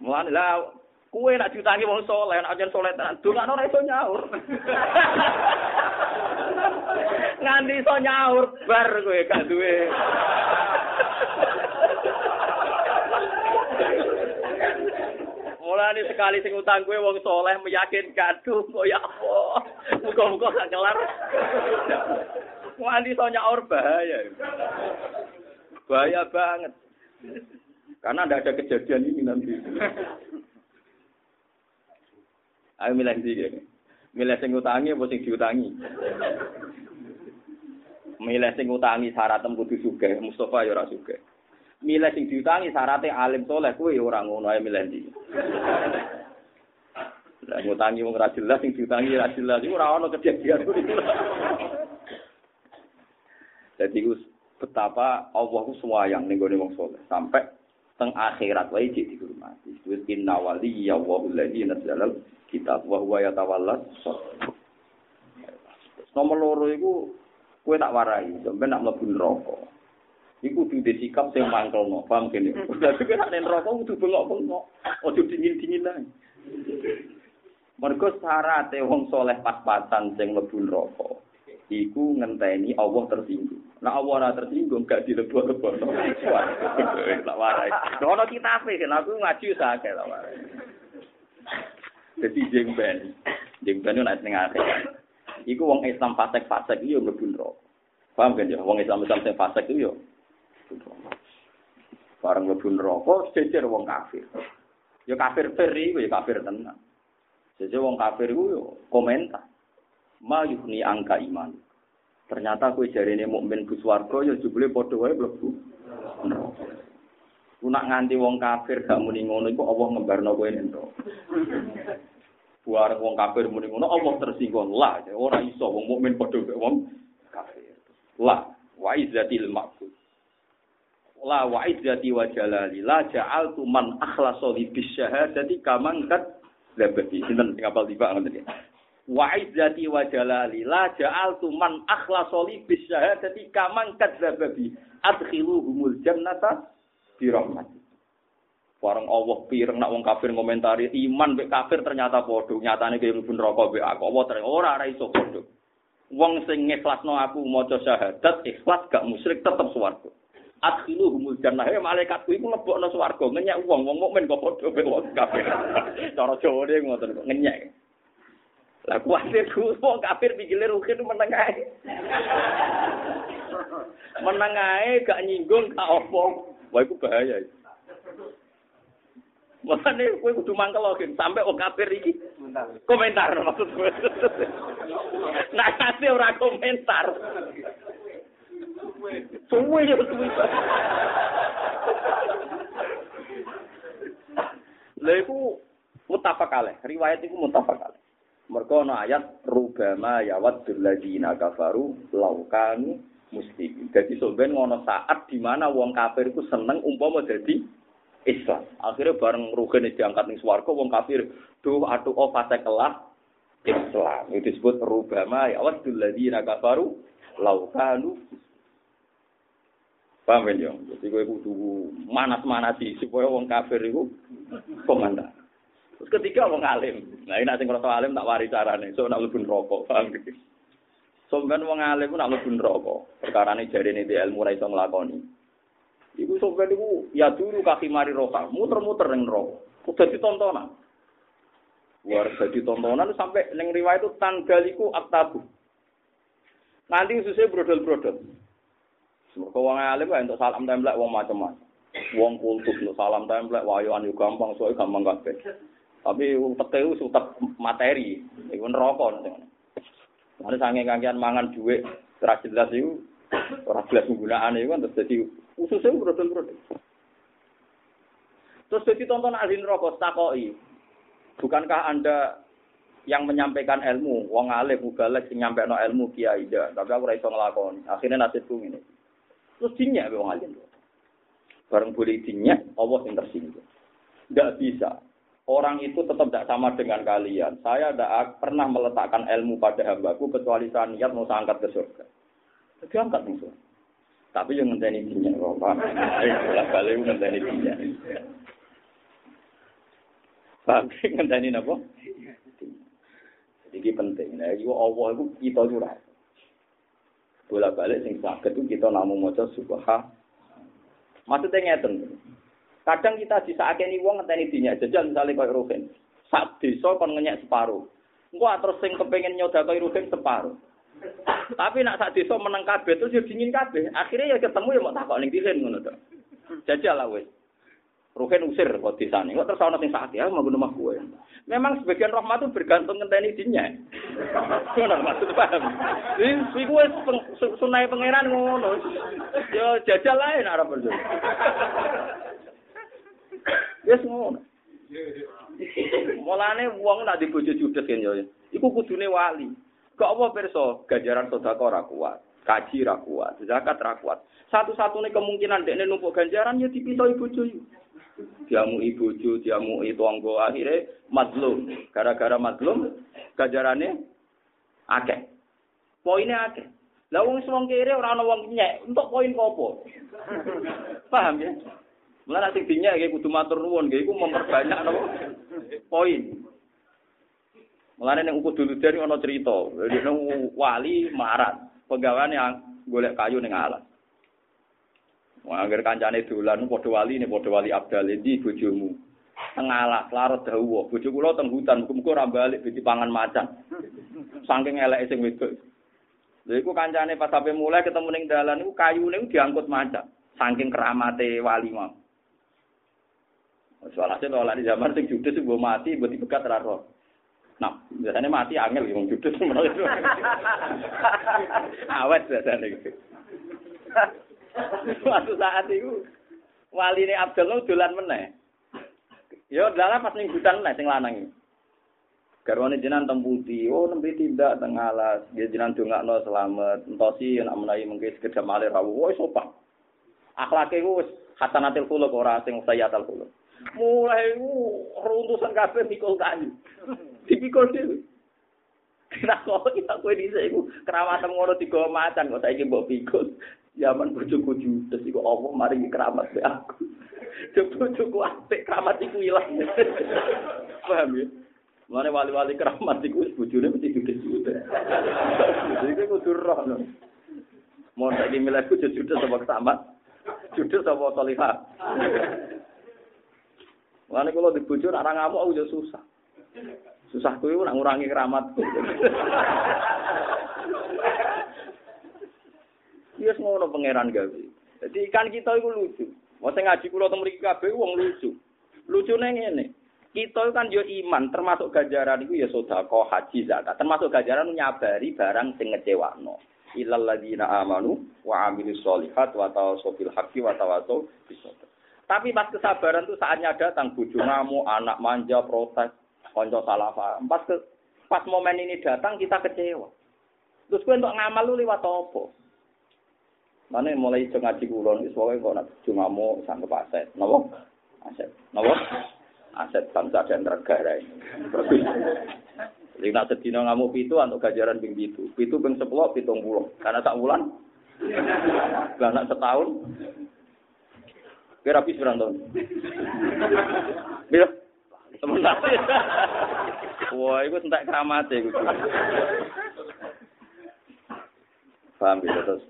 Mulane lah kue nak diutangi wong soleh, nak ajar soleh tenan, dongakno ora iso nyaur. Nganti iso nyaur bar kowe gak duwe. Mulane sekali sing utang kowe wong soleh meyakinkan, duh kok ya apa. Muga-muga gak kelar. Nganti iso nyaur bahaya. Bahaya banget. Karena tidak ada kejadian ini nanti. Ayo milih sih, milih sing utangi apa sing diutangi? Milih sing utangi syaratnya kudu sugih, Mustafa ya ora sugih. Milih sing diutangi syaratnya alim soleh, kuwi ora ngono ayo milih ndi. Lah ngutangi wong ora jelas sing diutangi ora jelas iku ora ono kejadian Jadi betapa Allah ku yang ning gone wong soleh sampai teng akhirat wae cek dihormati. Wis inna wali ya wa alladzi nazzalal kitab wa huwa yatawallas Nomor loro iku kowe tak warai, sampe nak mlebu neraka. Iku kudu sikap sing mangkelno, paham kene. Dadi kowe nek neraka kudu bengok-bengok, aja dingin-dingin ae. Mergo syaratte wong soleh pas-pasan sing mlebu neraka. Iku ngenteni Allah tersinggung. Nah Allah ora tersinggung gak dilebur-lebur. Tak warai. Ono kitabe kan aku ngaji sakake tak warai. Dadi jengben. Jengben nek ning akhir. Iku wong Islam fasik-fasik iki yo mlebu neraka. Paham kan ya? Wong Islam Islam sing fasik itu yo. Bareng mlebu neraka jejer wong kafir. Ya kafir feri, ya kafir tenan. Jejer wong kafir iku yo komentar. Ma yukni angka iman. Ternyata kowe jarene mukmin bus warga ya jebule padha wae mlebu. Ku nak nganti wong kafir gak muni ngono iku Allah ngembarno kowe neraka. Buar wong kafir muni ngono Allah tersinggung lah ora iso wong mukmin padha wong kafir. Lah wa izzatil maqbul. La wa izzati wa jalali la ja'altu man akhlasa li bisyahadati kaman kat labati. Sinten sing apal tiba ngoten ya. Wa izzati wa jalali la ja'altu man akhlasa li bisyahadati kaman kat labati. Adkhiluhumul jannata bi rahmati. Warang Allah pireng nak wong kafir ngomentari iman mek kafir ternyata padha. Nyatane kaya mlebu neraka mek aku. Allah ternyata ora ora iso padha. Wong sing ngikhlasno aku maca syahadat, ikhlas gak musyrik tetep swarga. Adkhilu humul jannah. Ya malaikatku iku mlebokno swarga, ngenyek wong wong mukmin kok padha mek wong kafir. Cara Jawane ngoten kok ngenyek. Lah kuwatir ku wong kafir pikire rukin meneng ae. meneng ae gak nyinggung gak apa. Wah iku bahaya. Makanya kowe kudu mangkel login sampai wong kafir iki komentar maksud gue. Nah, kasih ora komentar. Suwe ya suwe. Lha iku mutafak riwayat iku mutafak Mergo ana ayat rubama yawaddul ladzina kafaru laukanu muslimin. Jadi sampeyan ngono saat di mana wong kafir iku seneng umpama dadi Islam. Akhirnya bareng rugene diangkat ning swarga wong kafir duh atuh oh fase kelah Islam. Itu disebut rubama yawaddul ladzina kafaru laukanu Paham Jong? Jadi gue kudu manas-manasi supaya wong kafir itu komandan. Terus ketiga wong alim. Nah ini nanti kalau alim tak wari carane. So nak lebih rokok, paham kan wong alim nak lebih rokok. Perkara ini jadi di ilmu raiso ngelakoni. Iku sampean iku ya dulu kaki mari roka, muter-muter ning rokok. Udah ditontonan. Luar jadi tontonan sampai neng riwayat itu tanggaliku aktabu. Nanti khususnya brodol-brodol. Mereka wong alim wae untuk salam templek wong macam-macam. Wong kultus salam templek wayoan yo gampang, soalnya gampang kabeh. Tapi utek itu utek materi, iku neraka ning. Mane sange kangean mangan dhuwit ora jelas iku ora jelas penggunaan iku terus dadi ususnya brodol-brodol. Terus jadi tonton ahli neraka takoki. Bukankah Anda yang menyampaikan ilmu, wong alim mubalek sing nyampekno ilmu kiai tapi aku ora iso nglakoni. Akhirnya nasibku ngene. Terus dinyak wong alim. Bareng boleh dinyak, Allah yang tersinggung. Tidak bisa. Orang itu tetap tidak sama dengan kalian. Saya tidak pernah meletakkan ilmu pada hambaku kecuali saya niat mau saya ke surga. Jadi angkat nih surga. Tapi yang ngenteni dinyak, Bapak. Eh, bolak balik ngenteni dinyak. Paham ngenteni apa? Jadi penting. Nah, itu Allah itu kita curah bolak balik sing sakit itu kita namu maca subha maksudnya ngeten kadang kita disakeni wong ngenteni dinyak jajal misalnya koyo Ruhin sak desa kon ngenyek separuh engko terus sing kepengin nyodakoi Ruhin separuh tapi nak sak desa meneng kabeh terus yo dingin kabeh akhirnya ya ketemu ya mau takok ning dihin ngono to jajal lah wis usir kok desane. Kok terus ana sing sakit ya mau rumah gue. Memang sebagian rahmat itu bergantung ngenteni dinya. Ngono maksud paham. Iki iku wis sunai pangeran ngono. Yo jajal lain arep berjo. Wis ngono. Mulane wong nak di bojo judes kan yo. Iku kudune wali. Kok apa pirsa ganjaran sedekah ora kuat. Kaji ra kuat, zakat ra kuat. Satu-satunya kemungkinan dekne numpuk ganjaran ya ibu cuy. diamu ibu ju, diamu itu anggo akhirnya mazlum. Gara-gara mazlum, gajarannya akeh. Poinnya akeh. Lah wong wong kere ora ana wong nyek, untuk poin apa? Paham ya? Mulane sing dinyek iki kudu matur nuwun, iku memperbanyak napa? Poin. Mulane ning kudu dari ana cerita, wali marat, pegawai yang golek kayu ning alas. Wah, agar kancane dolan padha wali ne padha wali abdal iki bojomu. Tengalah larut dawa. Bojo kula teng hutan, muga-muga ora balik pangan macan. Saking eleke sing wedok. Lha iku kancane pas sampe mulai ketemu ning dalan iku kayune diangkut macan. Saking keramate wali mau. Soalnya nolak di zaman sing judes gue mati, gue dibekat raro. Nah, biasanya mati angel yang judes. Awet biasanya gitu. Suatu saat itu wali ini Abdul dolan meneh. Yo dalam pas ning hutan meneh sing lanang. Garwane jenengan temputi, oh nembe tidak teng alas, dia jenengan dongakno selamat, entosi nek menawi mengke sekedar malih rawuh, wis sopan. Akhlake wis hasanatil khuluq ora sing sayyatul khuluq. Mulai runtusan kabeh mikul kayu. Dipikul dhewe. Kena kok kita kowe dhisik iku keramatan ngono tiga macan kok saiki mbok pikul. Zaman bojoku judes iku apa mari keramat be aku. Bojoku apik keramat iku ilang. Paham ya? Mulane wali-wali keramat iku wis bojone mesti judes-judes. Jadi kudu roh. Mau tak dimilih ku judes sama kesamat. Judes sama solihah. Mulane kalau di bojo nak ngamuk aku ya susah. Susah kuwi nak ngurangi keramat. Iya ngono pangeran gawe. Jadi ikan kita itu lucu. Mau ngaji kula teng mriki kabeh wong lucu. Lucune ngene. Kita kan yo iman, termasuk ganjaran itu ya sedekah, haji, zakat. Termasuk ganjaran nyabari barang sing ngecewakno. Ilal ladzina amanu wa solihat wa tawassaw bil wa Tapi pas kesabaran itu saatnya datang bojo ngamuk, anak manja, protes, konco salah paham. Pas ke, pas momen ini datang kita kecewa. Terus gue untuk ngamal lu lewat apa? Mana mulai iso ngaji kulon, pokoke kok nak bojo ngamuk sanggup aset. Napa? Aset. Napa? Aset bangsa dan negara ini. Nak sedina ngamuk pitu untuk gajaran ping pitu. Pitu ping sepuluh, pitung puluh. Karena tak bulan. Karena setahun. Kira habis berapa tahun? Bila? Sementara. Wah, itu entek keramat ya. Paham ya, terus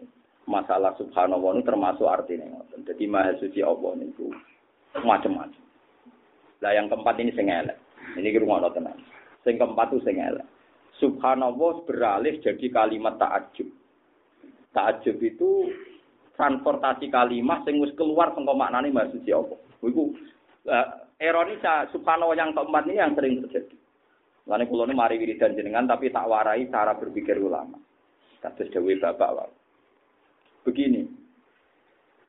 masalah subhanallah ini termasuk artinya. Jadi maha suci Allah itu macam-macam. Lah yang keempat ini sing elek. Ini ki rumah tenan. Sing keempat itu sing elek. Subhanallah beralih jadi kalimat ta'ajub. Ta'ajub itu transportasi kalimat sing wis keluar saka maknane Mbah Suci apa. Iku uh, ironis subhanallah yang keempat ini yang sering terjadi. Lalu kulo ini mari wiridan jenengan tapi tak warai cara berpikir ulama. Kados dewi bapak wae. Begini,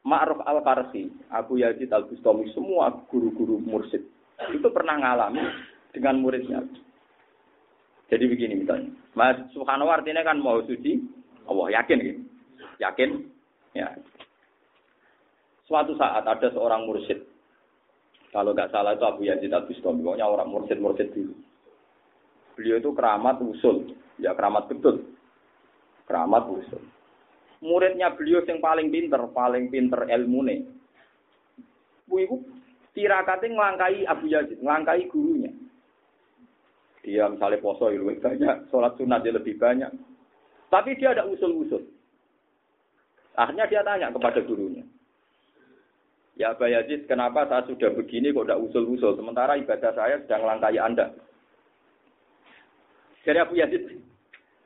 Ma'ruf al-Karsi, Abu Yazid al-Bustami, semua guru-guru mursid itu pernah ngalami dengan muridnya. Jadi begini misalnya, Mas Subhanallah artinya kan mau suci, Allah yakin gitu. Yakin Ya. Suatu saat ada seorang mursyid. Kalau nggak salah itu Abu Yazid Al Bustami, pokoknya orang mursyid-mursyid dulu. Beliau itu keramat usul, ya keramat betul. Keramat usul. Muridnya beliau yang paling pinter, paling pinter ilmu nih. Bu ibu tirakatnya ngelangkai Abu Yazid, ngelangkai gurunya. Dia misalnya poso lebih banyak, sholat sunat dia lebih banyak. Tapi dia ada usul-usul. Akhirnya dia tanya kepada gurunya. Ya Abah Yazid, kenapa saya sudah begini kok tidak usul-usul, sementara ibadah saya sedang langkai Anda. Jadi Abu Yazid,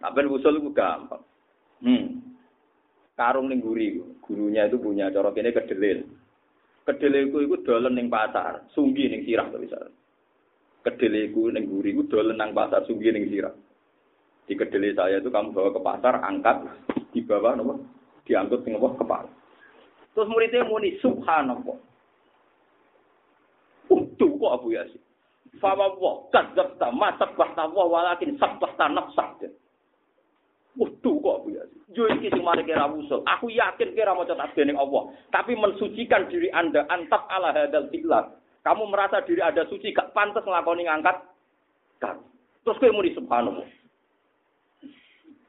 tak usul itu gampang. Hmm. Karung ning guri, gurunya itu punya corok ini kedelil. Kedelil itu, itu dolen ning pasar, sunggi ning sirah tuh bisa. Kedelil itu ning guri itu dolen nang pasar, sunggi ning sirah. Di kedelil saya itu kamu bawa ke pasar, angkat, di bawah nomor diangkut sing apa kepala. Terus muridnya muni subhanallah. Utuh kok Abu Yasin. Fama wa kadzabta ma sabbahta wa walakin sabbahta nafsak. Utuh kok Abu Yasin. Yo iki sing mari kira usul. Aku yakin kira maca tasbih Allah, tapi mensucikan diri Anda antap ala hadal fi'lah. Kamu merasa diri ada suci gak pantas nglakoni ngangkat kan. Terus kowe muni subhanallah.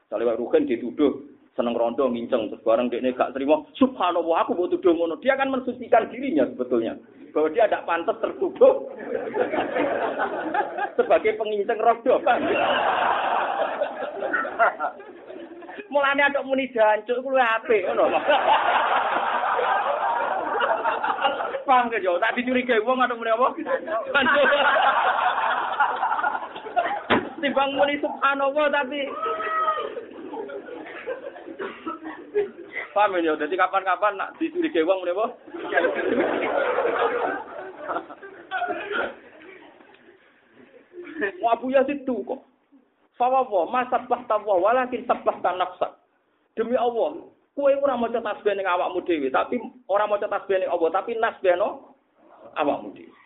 Saleh Ruhin dituduh seneng rondo nginceng. Terus bareng dia gak terima. Subhanallah aku butuh tuduh dia akan mensucikan dirinya sebetulnya. Bahwa dia tidak pantas tertuduh. Sebagai penginceng rondo kan mulane ada muni jancuk kuwi apik ngono. Paham ke jo? Tak dicurigai wong atau muni apa? Timbang muni subhanallah tapi Paham ya? Jadi kapan-kapan nak dicurigai wong menapa? Abu Yazid tu kok. Fawawa, masa tahtawa, walakin sabah tanafsa. Demi Allah, kue orang mau tasbih ning awak mudewi, tapi orang mau tasbih ning Allah, tapi nas beno awakmu dhewe.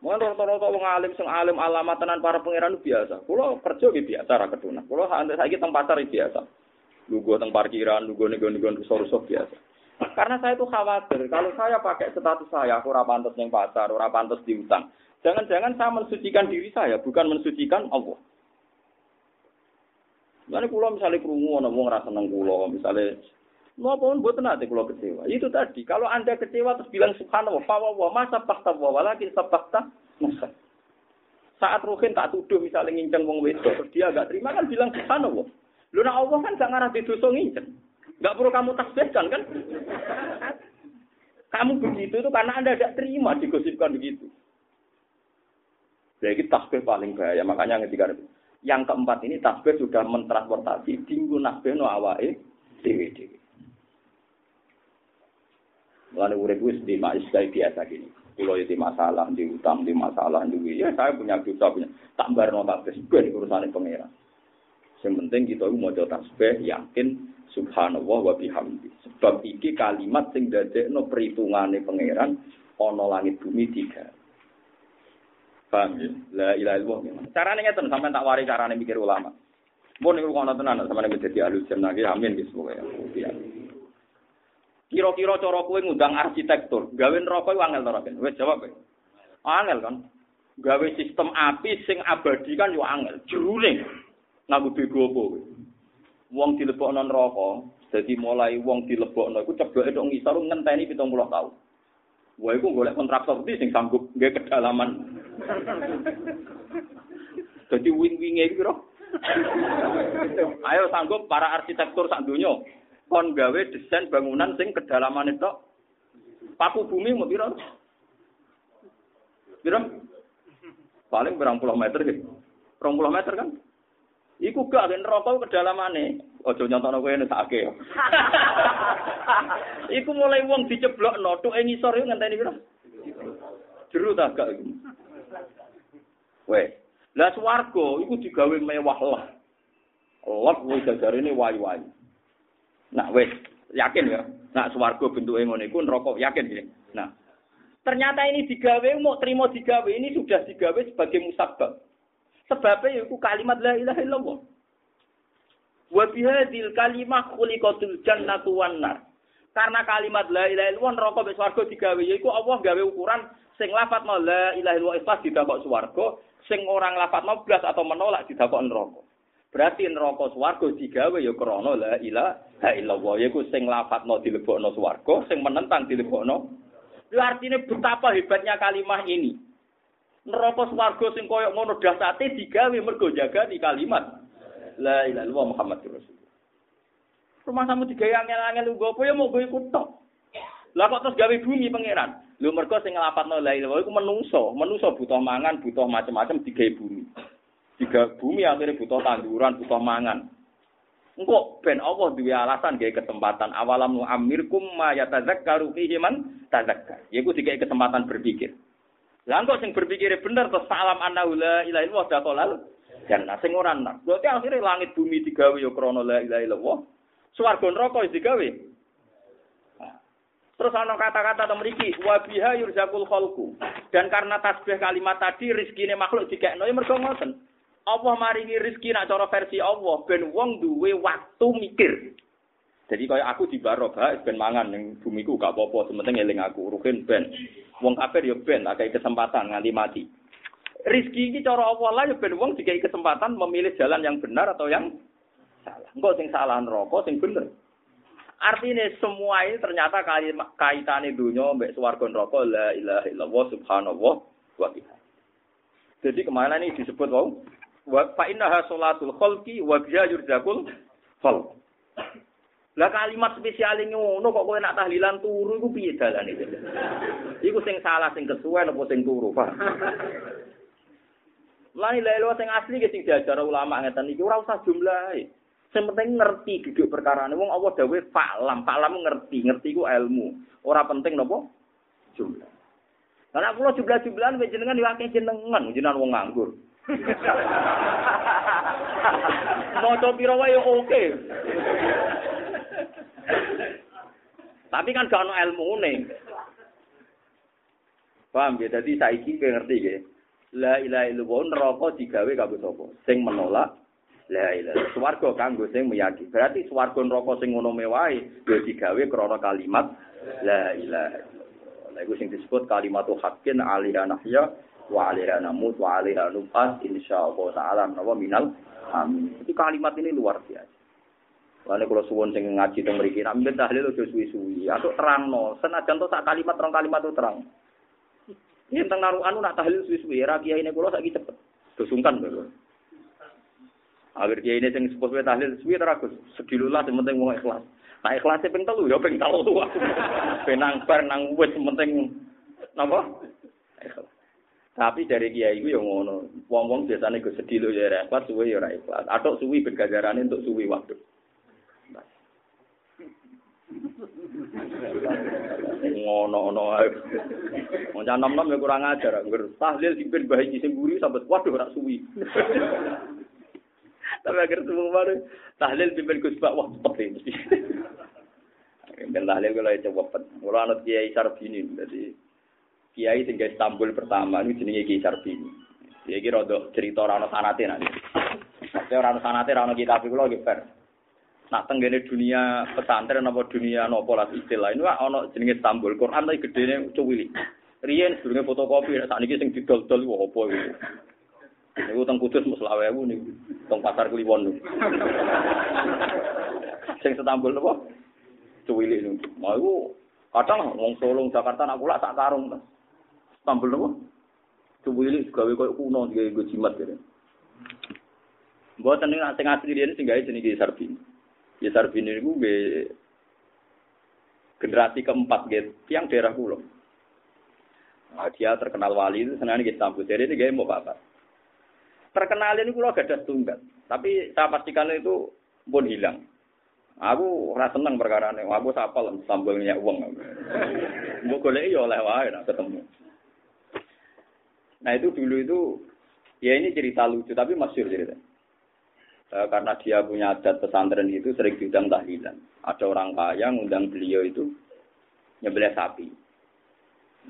Mungkin rata-rata wong alim sing alim alamat tenan para pangeran biasa. Kulo kerja ki biasa ra keduna. Kulo saiki teng pasar biasa. Lugo teng parkiran, lugo nego-nego rusuh-rusuh biasa. Karena saya itu khawatir, kalau saya pakai status saya, aku ora yang pasar, ora pantas diutang. Jangan-jangan saya mensucikan diri saya, bukan mensucikan Allah. Lalu pulau misalnya kerungu, mau ngerasa seneng pulau, misalnya Mau pun buat nanti kalau kecewa. Itu tadi. Kalau anda kecewa terus bilang subhanallah, fawawa, masa fakta wawa lagi sabakta masa. Saat Ruhin tak tuduh misalnya nginceng wong wedok, dia agak terima kan bilang subhanallah. Lu nak Allah kan gak ngarah dosa nginceng. Gak perlu kamu tasbihkan kan? Kamu begitu itu karena anda tidak terima digosipkan begitu. Jadi tasbih paling bahaya. Makanya ketika yang keempat ini tasbih sudah mentransportasi tinggu nasbih no awai dewi dewi. Mulane urip wis di kayak biasa gini. Kalau itu masalah, di utang, di masalah, di ya saya punya dosa punya. Tak barno tasbih, gue urusan pangeran. Yang penting kita mau tasbih, yakin subhanallah wa bihamdi. Sebab iki kalimat sing dadekno perhitungane pangeran ana langit bumi tiga. Paham ya? La ilaha illallah. Carane ngeten sampean tak wari carane mikir ulama. Mun niku kono tenan sampean dadi jannah ki amin wis pokoke. Kira-kira cara kowe ngundang arsitektur, gawe neraka iku angel to, Wis jawab kowe. Angel kan. Gawe sistem api sing abadi kan yo angel. Jurune nganggo bego apa kowe. Wong dilebokno neraka, dadi mulai wong dilebokno iku cebloke tok ngisor ngenteni 70 tahun. Wah, iku golek kontraktor di sing sanggup nggak kedalaman. Jadi wing-winge iki Ayo sanggup para arsitektur sak donya kon gawe desain bangunan sing kedalaman itu paku bumi mau piro? Piro? Paling berang puluh meter gitu. Berang puluh meter kan? Iku gak ada rokok kedalamane. Ojo nyontono kowe nek sake. Iku mulai wong diceblokno ing ngisor yo ngenteni piro? Jeru ta gak iku. Weh, lah swarga iku digawe mewah lah. Allah wis ini wayu-wayu. Nah, wes yakin ya. Nah, swarga bentuke ngono iku neraka yakin ya. Nah, ternyata ini digawe mau terima digawe ini sudah digawe sebagai musabab. Sebabnya itu kalimat la ilaha illallah. Wa bihadil kalimah khuliqatul jannatu wan nar. Karena kalimat la ilaha illallah neraka wis swarga digawe yaiku Allah gawe ukuran sing lafat la ilaha illallah ikhlas didakok swarga, sing orang lafat blas atau menolak didakok neraka. Berarti neraka swarga digawe ya krana la ilaha illallah yaiku sing lafadzno dilebokno swarga, sing menentang dilebokno. Itu artinya betapa hebatnya kalimat ini. Neraka swarga sing koyo ngono dasate digawe mergo jaga di kalimat la ilaha illallah Muhammadur Rasulullah. Rumah kamu digawe angel-angel lu apa ya mau ikut tok. Lah kok terus gawe bumi pangeran? Lho mergo sing nglapatno la ilaha illallah iku menungso, menungso butuh mangan, butuh macam-macam digawe bumi. Jika bumi akhirnya butuh tanduran, butuh mangan. Engkau ben Allah dua alasan gaya kesempatan awalam nu amirkum ma yatazakkaru fihi man tazakkar. Yaiku dikai kesempatan berpikir. Lah engkau sing berpikir bener terus salam annahu la ilaha illallah dakhalal jannah sing ora nak. Berarti akhirnya langit bumi digawe ya krana la ilaha illallah. Swarga neraka digawe. Terus ana kata-kata to mriki wa biha yurzaqul khalqu. Dan karena tasbih kalimat tadi rezekine makhluk dikekno ya mergo ngoten. Allah maringi rezeki nak cara versi Allah ben wong duwe waktu mikir. Jadi kaya aku di Baroba ben mangan ning bumiku gak apa-apa, sementing eling aku rugen ben. Wong kafir ya ben akeh kesempatan nganti mati. Rizki ini cara Allah lah ya ben wong dikai kesempatan memilih jalan yang benar atau yang salah. Enggak sing salah rokok, sing bener. Artinya semua ini ternyata kaitannya dunia mbak swarga neraka la ilaha illallah subhanallah wa Jadi ke mana ini disebut wow? Wa fa innaha salatul khalqi wa biha yurzaqul khalq. Lah kalimat spesial ngono kok kowe nak tahlilan turu iku piye dalane? Iku sing salah sing kesuwen apa sing turu, Pak? Lan lelo sing asli ge sing diajar ulama ngeten iki ora usah jumlahe. Sing penting ngerti duduk perkara ini. Wong Allah dawe faklam, faklam ngerti, ngerti ku ilmu. Ora penting nopo jumlah. Karena kula jumlah-jumlahan jenengan akeh jenengan, jenengan wong nganggur. Maca pira wae oke. Tapi kan gak ono. Paham ya? Dadi saiki kowe ngerti ya. La ilaha illallah neraka digawe kanggo sapa? Sing menolak la ilaha. Swarga kanggo sing meyakini. Berarti swarga neraka sing ngono mewae ya digawe krana kalimat la ilaha. Lha iku sing disebut kalimat haqqin alaiha nahya wa alaiha namut wa alaiha nub'as insyaallah taala minal amin. Itu kalimat ini luar biasa. Lalu kalau suwon sing ngaji teng mriki, nek mbet tahlil aja suwi-suwi. Atau terangno, senajan to sak kalimat terang kalimat itu terang. Yen teng narukan nak tahlil suwi-suwi, ra kiai ne kula saiki cepet. Dosungkan lho. Agar kiai ini sing sepuh tahlil suwi teragus. Sedilulah sing penting wong ikhlas. Nah ikhlasnya ping telu ya ping telu. Penang bar nang wis penting napa? Ikhlas. Tapi dari kiai itu yang ngono. Wong-wong biasanya gue sedih loh ya ikhlas, suwi ya ikhlas. Atau suwi bergajaran untuk suwi waktu. ngono-ngono ae. Wong nom-nom ya kurang ajar, ngger tahlil dipimpin bae iki sing mburi sampe waduh ora suwi. Tapi agar semua baru tahlil pimpin Gus Pak wah cepet mesti. Ben tahlil kula itu cepet. Kula anut Kiai Sarbini dadi Kiai sing Istanbul pertama ini jenenge Kiai Sarbini. Dia kira cerita ora ono sanate nanti. Maksudnya ora ono sanate ora ono kitab kula nggih fair. nak tenggene dunia pesantren apa dunia nopo lah istilah ini ana jenenge Istanbul. Quran tapi gedene cuwili. Riyen sedurunge fotokopi nek sakniki sing didol-dol wah apa iki niku teng Kudus mus 20.000 niku teng pasar Kliwon sing Istanbul napa cuwili niku. Mau iku kadang wong Solo Jakarta nak kula sak karung Istanbul napa cuwili gawe koyo kuno digawe jimat kene Mboten nek sing asli riyen sing gawe jenenge Sarbini Ya Sarbini itu generasi keempat gitu, yang daerah pulau. Nah, dia terkenal wali itu senang kita sambut. Jadi ini gaya mau apa? Terkenal ini pulau gak ada tunggal. Tapi saya pastikan itu pun hilang. Aku rasa seneng perkara ini. Aku sapal sambelnya uang. Gue golek ya oleh wae ketemu. Nah itu dulu itu ya ini cerita lucu tapi masyur cerita. Eh, karena dia punya adat pesantren itu sering diundang tahlilan. Ada orang kaya ngundang beliau itu nyembelih sapi.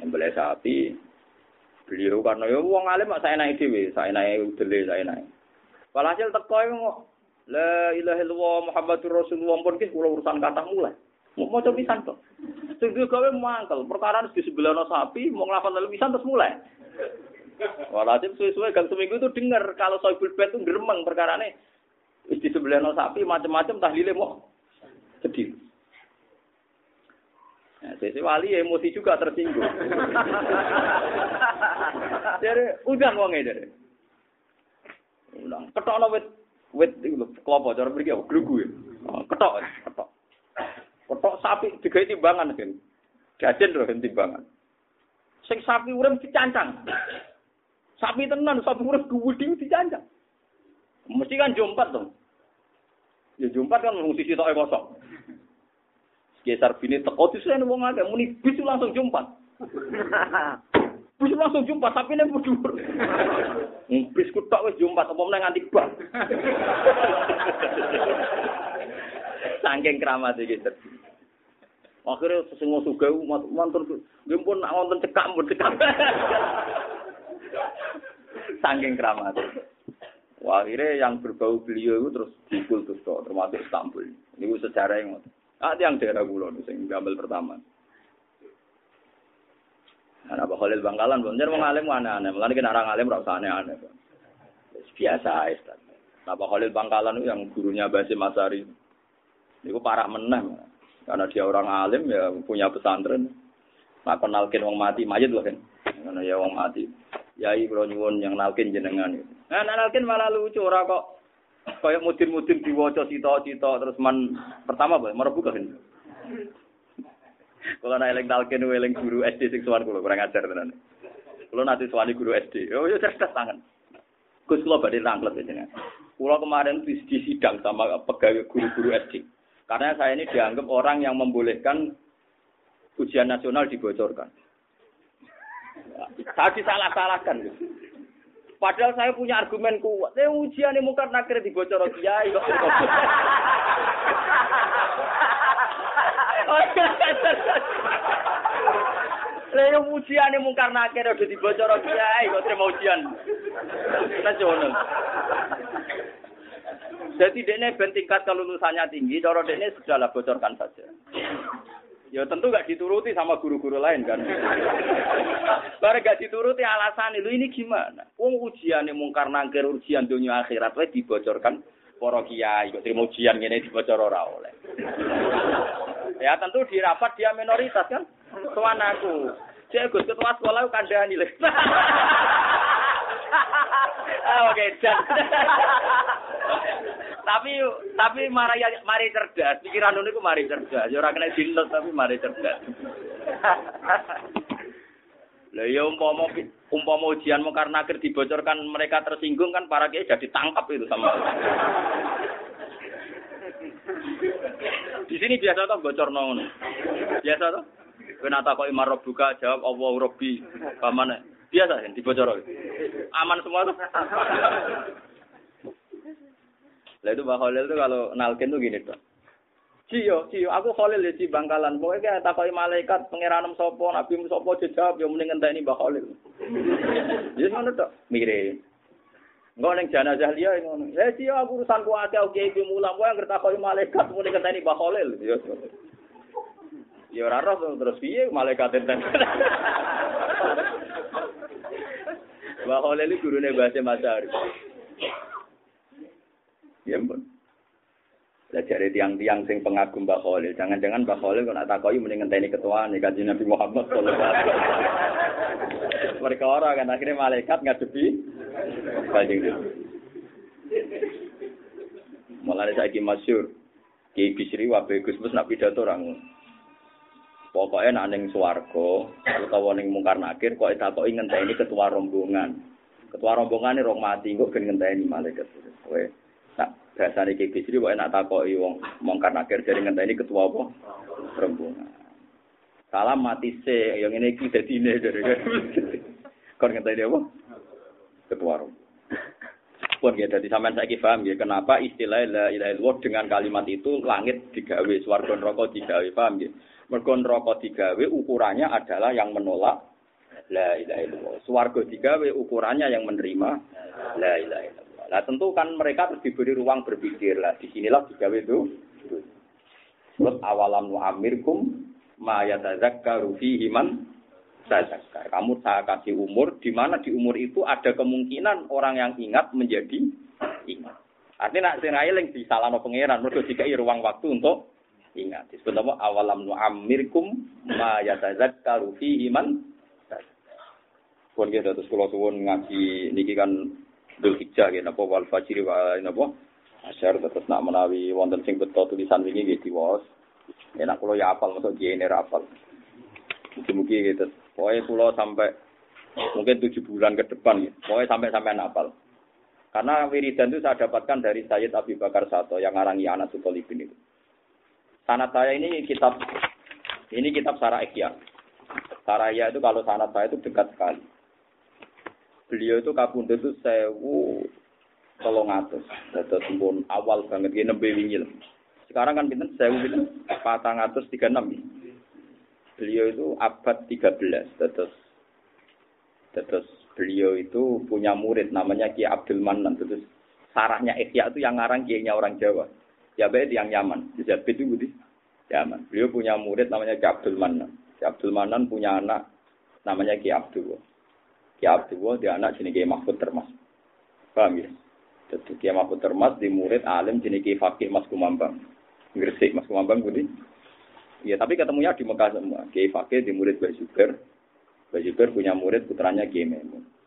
Nyembelih sapi. Beliau karena ya wong alim saya naik dhewe, saya naik udele, saya naik. Walhasil teko kok La ilaha illallah Muhammadur Rasulullah pun ki kula urusan kata mulai. Mau maca pisan kok. Sing gawe mangkel, perkara di sebelah sapi mau nglafal pisan terus mulai. Walhasil suwe-suwe gang seminggu itu dengar kalau Soibul Bet itu geremeng perkara ini di sebelah sapi macam-macam tahlile mau sedih. Nah, saya wali emosi juga tersinggung. Jadi udah wong dari. Ulang. Ketok wit itu kelopo cara pergi aku glugu ya. Oh, ketok, ketok. Ketok sapi digawe timbangan kan. Jajan loh timbangan. Sing sapi urem dicancang. Sapi tenan, sapi urem gede dicancang. Mesti kan jompat dong. Ya jumpat kan sisi tok kosong. Geser bini teko disen wong akeh muni bis langsung jumpat. Bis langsung jumpat tapi nek dhuwur. Bis ku tok wis jumpat apa meneh nganti bak. Saking keramat iki. Akhirnya sesungguh suga mantul nggih pun wonten cekak cekak. Saking keramat. Wah, akhirnya yang berbau beliau itu terus dikultus kok, termasuk Istanbul. Ini sejarah yang Ah, yang daerah itu yang gambar pertama. Nah, Pak Khalil Bangkalan, bener mau ngalim aneh-aneh. Mulane kena orang ngalim rasa aneh-aneh. Biasa aja. Nah, Pak Khalil Bangkalan itu yang gurunya Basim Masari. Itu parah menang. Karena dia orang alim ya punya pesantren. Nah, kenalkin wong mati mayit loh kan. Karena ya wong mati. Yai kula nyuwun yang nalkin jenengan. Nah, nalkin malah lucu ora kok kayak mudin-mudin diwaca cita-cita terus man pertama bae merebu kan. Kalau nak eling nalkin eling guru SD sing sowan kula kurang ajar tenan. Kula nanti sowan guru SD. Oh ya cerdas tangan. Gus kula badhe rangklet jenengan. Kula kemarin di, di sidang sama pegawai guru-guru SD. Karena saya ini dianggap orang yang membolehkan ujian nasional dibocorkan. Saya disalah-salahkan. Padahal saya punya argumen kuat. Saya ujian ini mungkar nakir di bocor kiai kok. Lah ujian ini mungkar nakir udah di bocor kiai kok terima ujian. Coba. Jadi dia ben tingkat kelulusannya tinggi, cara dia sudahlah bocorkan saja. Ya tentu gak dituruti sama guru-guru lain kan. Barang gak dituruti alasan itu ini gimana? Wong ujian yang mungkar nangkir ujian dunia akhirat wae dibocorkan para kiai kok terima ujian ngene dibocor ora oleh. Ya tentu di rapat dia minoritas kan. Tuan aku. Cek Gus ketua sekolah kandhani lho. Ah, oke, tapi tapi mari mari cerdas, pikiran niku mari cerdas. Ya ora kena dinut tapi mari cerdas. Lah ya umpama umpama ujian mau karena akhir dibocorkan mereka tersinggung kan para kiai jadi tangkap itu sama. Di sini biasa tuh bocor nong. Biasa tuh. Kena tak kok imar buka jawab Allah Robbi. Pamane? Biasa kan dibocor. Aman semua tuh. Lah itu Mbak Khalil tuh kalau nalkin tuh gini tuh. Ciyo, ciyo, aku Khalil ya ci bangkalan. Pokoknya kayak takoi malaikat pangeran sopo, nabi sopo jawab yang mending ini Mbak Khalil. Jadi ngono tuh, mirip. Enggak neng jenazah liya ngono. Ya ciyo aku urusan ku ate oke iki mulang kowe anggere takoi malaikat mending ngenteni Mbak Khalil. Ya. Ya ora roh terus piye malaikat enten. Mbak Khalil iki gurune bahasa Masari. Ya ampun. Lah jare tiang-tiang sing pengagum Mbak Khalil, jangan-jangan Mbak Khalil kok nak takoki mending ketua nih kanjeng Nabi Muhammad sallallahu. Mereka orang kan akhirnya malaikat ngadepi kanjeng Nabi. Mulane saiki masyhur Ki Bisri wae Gus Mus nak pidato orang. Pokoknya nak ning swarga utawa ning mungkar nakir kok takoki ngenteni ketua rombongan. Ketua rombongan ini rong mati kok gen ngenteni malaikat. Kowe Bahasa ini Bisri, kok enak takoki wong mongkar nakir jadi ngenteni ketua apa? Rombongan. Salam mati se, yang ini kita dine dari kon ngenteni apa? Ketua rombongan. Pun ya, jadi sampean saya paham ya, kenapa istilah la ilaha illallah dengan kalimat itu langit digawe, swarga neraka digawe, paham ya? Mergo neraka digawe ukurannya adalah yang menolak la ilaha illallah. Swarga digawe ukurannya yang menerima la ilaha illallah. Nah tentu kan mereka harus diberi ruang berpikir lah. Di sinilah digawe itu. Terus awalam amirkum ma yatazakkaru fihi man tazakkar. Kamu saya kasih umur di mana di umur itu ada kemungkinan orang yang ingat menjadi ingat. Artinya nak sing eling salahno pangeran mergo dikai ruang waktu untuk ingat. Disebut apa awalam amirkum ma yatazakkaru fihi man Pun kita terus kalau suwun ngaji niki kan Dul Hijjah gitu, napa wal fajri wa napa asyar tetep nak menawi wonten sing beto tulisan wingi nggih diwaos. Enak kula ya apal masuk jene ra apal. Mungkin-mungkin gitu. Pokoknya kula sampai mungkin tujuh bulan ke depan gitu. Pokoknya sampai sampai apal. Karena wiridan itu saya dapatkan dari Sayyid Abi Bakar Sato yang ngarangi anak Sutolibin itu. Sanat saya ini kitab ini kitab Sarah Ekya. Saraya itu kalau sanat saya itu dekat sekali beliau itu kapundhut itu sewu tolong. Dados pun awal banget gini nembe wingi Sekarang kan pinten sewu pinten patang atus tiga enam. Beliau itu abad tiga belas. Dados dados beliau itu punya murid namanya Ki Abdul Manan. Terus sarahnya Ikhya itu yang ngarang kiainya orang Jawa. Baik yang Yaman. Jabit itu budi. Yaman. Beliau punya murid namanya Ki Abdul Manan. Ki Abdul Manan punya anak namanya Ki Abdul. Ki Abdullah dia anak jenis Ki Mahfud Termas. Paham ya? Jadi Ki Mahfud Termas di murid alim jenis Ki Fakih Mas Kumambang. Gresik Mas Kumambang budi. Ya tapi ketemunya di Mekah semua. Ki Fakih di murid Mbak Zuber. Mbak Zuber punya murid putranya Ki Memun.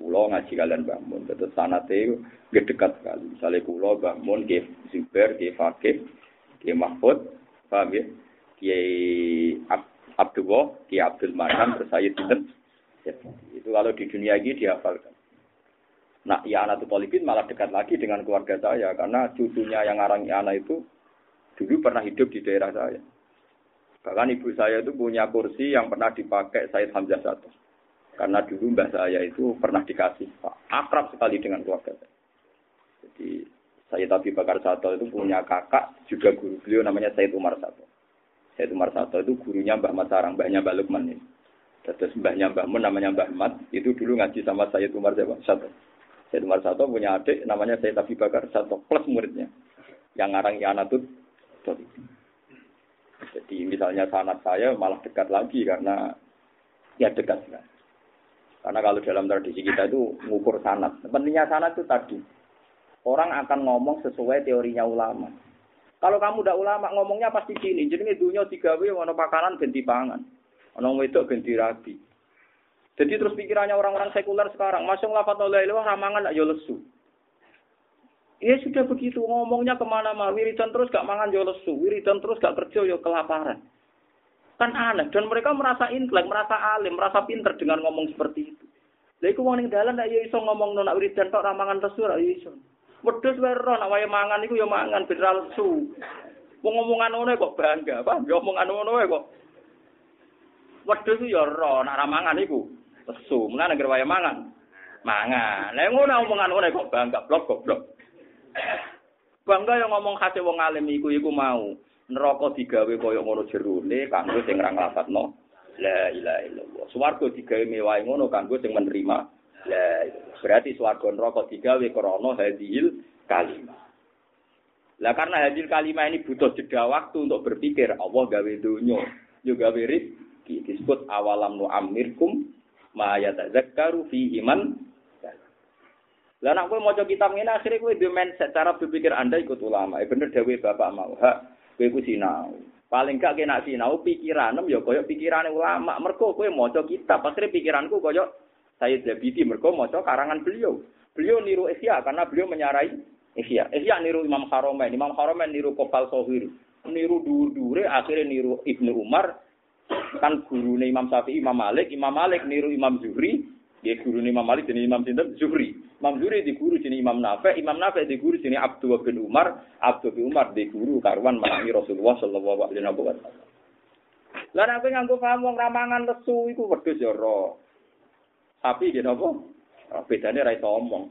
Kulo ngaji kalian bangun. Terus sanate gede dekat sekali. Misalnya kulo bangun Ki Zuber, Ki Fakih, Ki Mahfud. Paham ya? Ki Abdullah, Ki Abdul Manan, terus saya itu kalau di dunia ini dihafalkan. Nah, ya anak Tupolibin malah dekat lagi dengan keluarga saya karena cucunya yang ngarang anak itu dulu pernah hidup di daerah saya. Bahkan ibu saya itu punya kursi yang pernah dipakai Said Hamzah satu. Karena dulu mbah saya itu pernah dikasih akrab sekali dengan keluarga saya. Jadi saya Tabi Bakar Sato itu punya kakak juga guru beliau namanya Said Umar Sato. Said Umar Sato itu gurunya Mbah Mat Sarang, mbahnya Mbah Lukman ini. Terus mbahnya Mbah Mun namanya Mbah Mat, itu dulu ngaji sama Said Umar Sato. Said Umar Sato punya adik namanya Said Tabi Bakar Sato plus muridnya. Yang ngarang Yanatut. Jadi misalnya sanat saya malah dekat lagi karena ya dekat sekali. Karena kalau dalam tradisi kita itu mengukur sanat. Pentingnya sanat itu tadi. Orang akan ngomong sesuai teorinya ulama. Kalau kamu udah ulama ngomongnya pasti gini. Jadi dunia tiga w ono pakanan ganti pangan. Ono wedok ganti rabi. Jadi terus pikirannya orang-orang sekuler sekarang, masuk lafat oleh ilah ramangan ya lesu. Ya sudah begitu ngomongnya ke mana-mana, wiridan terus gak mangan ya lesu, wiridan terus gak kerja ya kelaparan. Kan aneh. Dan mereka merasa intelek, merasa alim, merasa pinter dengan ngomong seperti itu. Lha iku wong ning dalan nek ya iso ngomong nak wiridan tok ra mangan lesu ra iso. Wedhus wae ro nek wae mangan iku ya mangan ben ra lesu. Wong ngomongan ngono kok bangga, apa? Ya omongan ngono wae kok. Wedhus ya ro nek ra mangan iku lesu. Mulane negara wae mangan. Mangan. Lah ngono omongan ngono kok bangga blok goblok. Bangga yang ngomong khase wong alim iku iku mau. Neraka digawe kaya ngono jerone kanggo sing ra nglafadzno la ilaha illallah. Swarga digawe mewahe ngono kanggo sing menerima la berarti swarga neraka digawe krana hadil kalimat. Lah karena hadil kalimat ini butuh jeda waktu untuk berpikir Allah gawe dunya, yo gawe disebut awalam nu amirkum ma yatazakkaru fi iman lah nek kowe maca kitab ngene akhire kowe duwe mindset cara berpikir Anda ikut ulama. Eh bener dawuh Bapak mau. Hak kowe ku sinau. Paling gak kena sinau pikiranem ya koyo pikirane ulama. Mergo kowe maca kitab, akhire pikiranku koyo saya Zabidi mergo maca karangan beliau. Beliau niru Ihya karena beliau menyarai Ihya. Ihya niru Imam Haromen, Imam Haromen niru Kopal Sohir. Niru dur-dure akhirnya niru Ibnu Umar kan gurune Imam Syafi'i, Imam Malik, Imam Malik niru Imam Zuhri, dia guru Imam Malik jadi Imam Sinten Zuhri. Imam Zuhri di guru jadi Imam Nafi, Imam Nafi di guru jadi Abdul bin Umar, Abdul bin Umar di guru karuan menangi Rasulullah Shallallahu Alaihi Wasallam. Lah nek nganggo paham wong ramangan lesu iku wedhus ya ro. Tapi dia napa? Bedane ra iso omong.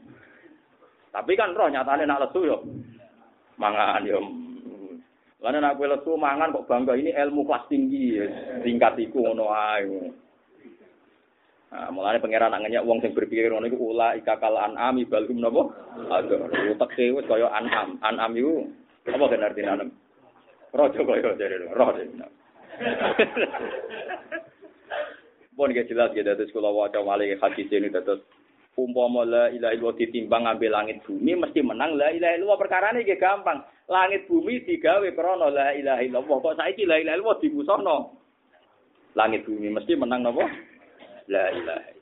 Tapi kan roh nyatane nak lesu yo mangan yo. Lah nek kowe lesu mangan kok bangga ini ilmu kelas tinggi tingkat iku ngono ae. Nah, mulane pangeran anggenya wong sing berpikir ngono iku ula ikakal an'am balhum napa? Ada. Tekse wis kaya an'am. An'am iku apa kan artine an'am? Raja kaya jare raja. Pun ge jelas ya dados kula waca malih hadis ini dados umpama la ilaha illallah ditimbang ngambil langit bumi mesti menang la ilaha illallah perkara ini gampang. Langit bumi digawe krana la ilaha illallah. Kok saiki la ilaha illallah dimusono? Langit bumi mesti menang napa? La ilaha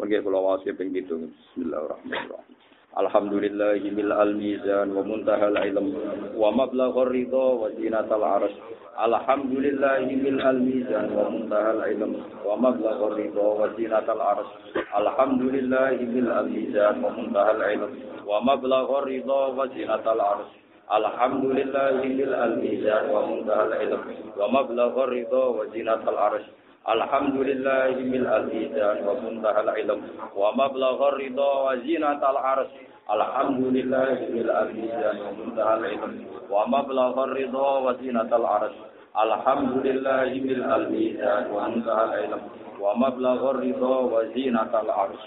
Pun kula wasi ping gitu. Bismillahirrahmanirrahim. Alhamdulillahi mil al mizan wa muntahal ilm wa mablaghur ridha wa zinatal arsh. Alhamdulillahi mil al mizan wa muntahal ilm wa mablaghur ridha wa zinatal arsh. Alhamdulillahi mil al mizan wa muntahal ilm wa mablaghur ridha wa zinatal arsh. Alhamdulillahi mil al mizan wa muntahal ilm wa mablaghur ridha الحمد لله من الإيمان ومنتهى العلم ومبلغ الرضا وزينة العرش الحمد لله من الإيمان ومنتهى العلم ومبلغ الرضا وزينة العرش الحمد لله من الإيمان ومنتهى العلم ومبلغ الرضا وزينة العرش